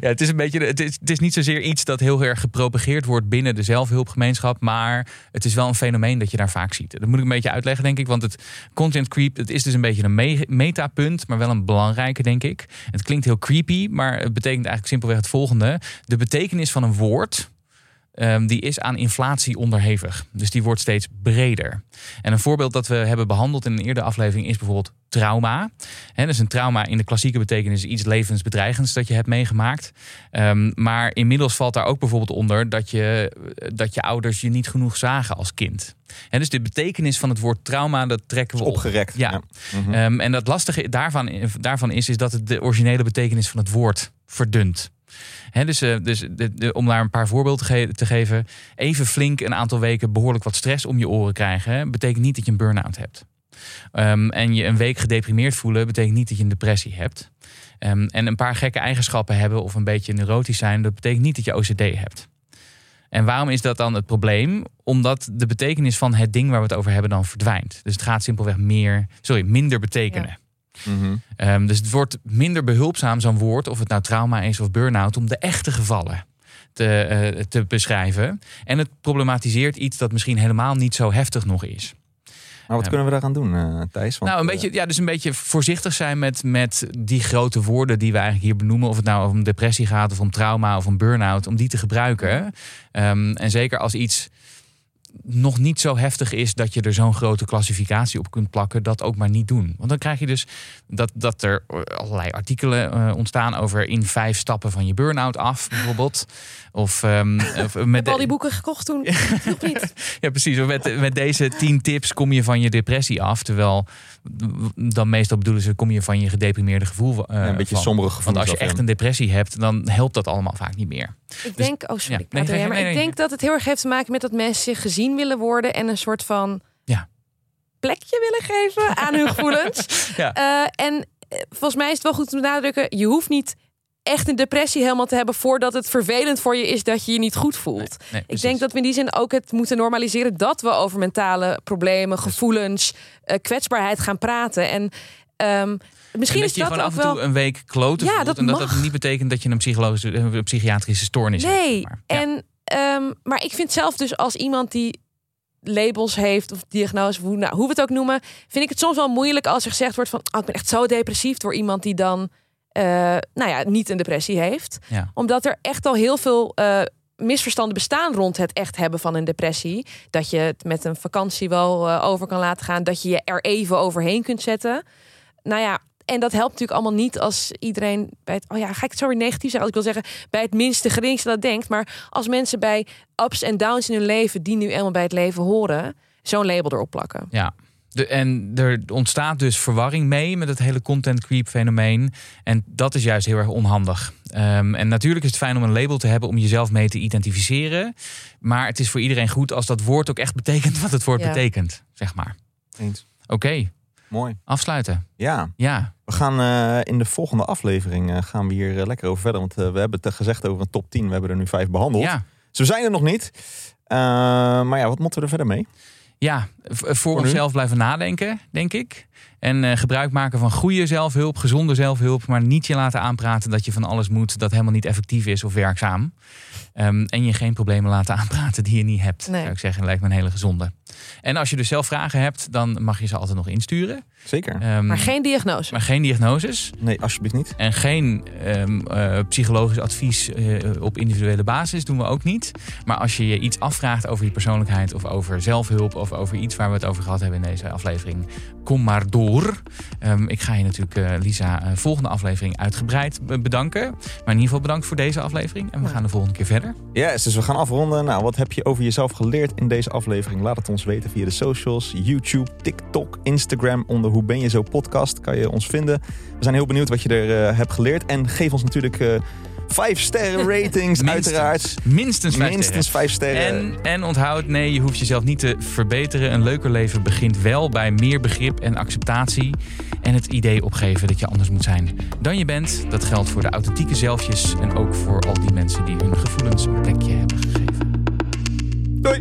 Ja, het is een beetje. Het is, het is niet zozeer iets dat heel erg gepropageerd wordt binnen de zelfhulpgemeenschap. Maar het is wel een fenomeen dat je daar vaak ziet. Dat moet ik een beetje uitleggen, denk ik. Want het content creep, het is dus een beetje een me metapunt, maar wel een belangrijke, denk ik. Het klinkt heel creepy, maar het betekent eigenlijk simpelweg het volgende: de betekenis van een woord Ehm, die is aan inflatie onderhevig. Dus die wordt steeds breder. En een voorbeeld dat we hebben behandeld in een eerdere aflevering is bijvoorbeeld trauma. He, dus een trauma in de klassieke betekenis iets levensbedreigends dat je hebt meegemaakt. Ehm, maar inmiddels valt daar ook bijvoorbeeld onder dat je, dat je ouders je niet genoeg zagen als kind. En dus de betekenis van het woord trauma, dat trekken we op. Opgerekt. Ja. Ehm, en dat lastige daarvan, daarvan is, is dat het de originele betekenis van het woord verdunt dus uh, dus om daar een paar voorbeelden te, geven. Even flink een aantal weken behoorlijk wat stress om je oren krijgen. betekent niet dat je een burn-out hebt. Um, en je een week gedeprimeerd voelen betekent niet dat je een depressie hebt. Um, en een paar gekke eigenschappen hebben of een beetje neurotisch zijn, dat betekent niet dat je OCD hebt. En waarom is dat dan het probleem? Omdat de betekenis van het ding waar we het over hebben dan verdwijnt. Dus het gaat simpelweg meer, sorry, minder betekenen. Mhm. Ehm, dus het wordt minder behulpzaam, zo'n woord, of het nou trauma is of burn-out, om de echte gevallen te, eh, te beschrijven. En het problematiseert iets dat misschien helemaal niet zo heftig nog is. Maar wat kunnen we daaraan doen, uh, Thijs? Want, nou, een beetje, ja, dus een beetje voorzichtig zijn met, met die grote woorden die we eigenlijk hier benoemen. Of het nou om depressie gaat, of om trauma, of om burn-out. Om die te gebruiken. Um, en zeker als iets nog niet zo heftig is dat je er zo'n grote klassificatie op kunt plakken, dat ook maar niet doen. Want dan krijg je dus dat, dat er allerlei artikelen uh, ontstaan over in vijf stappen van je burn-out af, bijvoorbeeld. Of, um, of met al die boeken gekocht toen. nog niet. Ja, precies. Met, met deze tien tips kom je van je depressie af. Terwijl dan meestal bedoelen ze, kom je van je gedeprimeerde gevoel. Uh, een beetje sombere gevoel. Want als je echt een depressie hebt, dan helpt dat allemaal vaak niet meer. Ik denk, oh sorry, ja, nee, maar ik denk dat het heel erg heeft te maken met dat mensen zich gezien willen worden en een soort van ja. plekje willen geven aan hun gevoelens. ja. Uh, en eh, volgens mij is het wel goed om te benadrukken, je hoeft niet echt een depressie helemaal te hebben voordat het vervelend voor je is dat je je niet goed voelt. ik denk dat we in die zin ook het moeten normaliseren dat we over mentale problemen, gevoelens, uh, kwetsbaarheid gaan praten. En um, Misschien is dat je gewoon af en toe een week kloten ja, dat en dat dat niet betekent dat je een psychologische, een psychiatrische stoornis nee. hebt. Nee, en um, maar ik vind zelf dus als iemand die labels heeft of diagnose, hoe, nou, hoe we het ook noemen, vind ik het soms wel moeilijk als er gezegd wordt van, oh, ik ben echt zo depressief door iemand die dan uh, nou ja, niet een depressie heeft. Ja. Omdat er echt al heel veel uh, misverstanden bestaan rond het echt hebben van een depressie. Dat je het met een vakantie wel uh, over kan laten gaan. Dat je je er even overheen kunt zetten. Nou ja, en dat helpt natuurlijk allemaal niet als iedereen bij het. Oh ja, ga ik het zo weer negatief zeggen? Als ik wil zeggen, bij het minste geringste dat denkt. Maar als mensen bij ups en downs in hun leven, die nu eenmaal bij het leven horen, zo'n label erop plakken. Ja, de, en er ontstaat dus verwarring mee met het hele content creep fenomeen. En dat is juist heel erg onhandig. Um, en natuurlijk is het fijn om een label te hebben om jezelf mee te identificeren. Maar het is voor iedereen goed als dat woord ook echt betekent wat het woord betekent, zeg maar. Eens. Oké. Mooi. Afsluiten. Ja. ja. We gaan uh, in de volgende aflevering uh, gaan we hier uh, lekker over verder. Want we hebben het gezegd over een top 10. We hebben er nu vijf behandeld. Ja. Ze zijn er nog niet. maar ja, wat moeten we er verder mee? Ja, voor, voor onszelf blijven nadenken, denk ik. En uh, gebruik maken van goede zelfhulp, gezonde zelfhulp. Maar niet je laten aanpraten dat je van alles moet dat helemaal niet effectief is of werkzaam. Um, en je geen problemen laten aanpraten die je niet hebt. Nee. Zou ik zeggen, lijkt me een hele gezonde. En als je dus zelf vragen hebt, dan mag je ze altijd nog insturen. Zeker. Um, maar geen diagnose. Maar geen diagnoses. Nee, alsjeblieft niet. En geen um, uh, psychologisch advies uh, op individuele basis doen we ook niet. Maar als je je iets afvraagt over je persoonlijkheid of over zelfhulp of over iets waar we het over gehad hebben in deze aflevering, kom maar door. Um, ik ga je natuurlijk, uh, Lisa, volgende aflevering uitgebreid bedanken. Maar in ieder geval bedankt voor deze aflevering. En we gaan de volgende keer verder. Ja, yes, dus we gaan afronden. Nou, wat heb je over jezelf geleerd in deze aflevering? Laat het ons weten via de socials, YouTube, TikTok, Instagram. Onder Hoe Ben Je Zo podcast kan je ons vinden. We zijn heel benieuwd wat je er uh, hebt geleerd. En geef ons natuurlijk... Uh, Vijf sterren ratings, uiteraard. Minstens vijf Minstens sterren. vijf sterren. En, en onthoud, nee, je hoeft jezelf niet te verbeteren. Een leuker leven begint wel bij meer begrip en acceptatie. En het idee opgeven dat je anders moet zijn dan je bent. Dat geldt voor de authentieke zelfjes. En ook voor al die mensen die hun gevoelens een plekje hebben gegeven. Doei!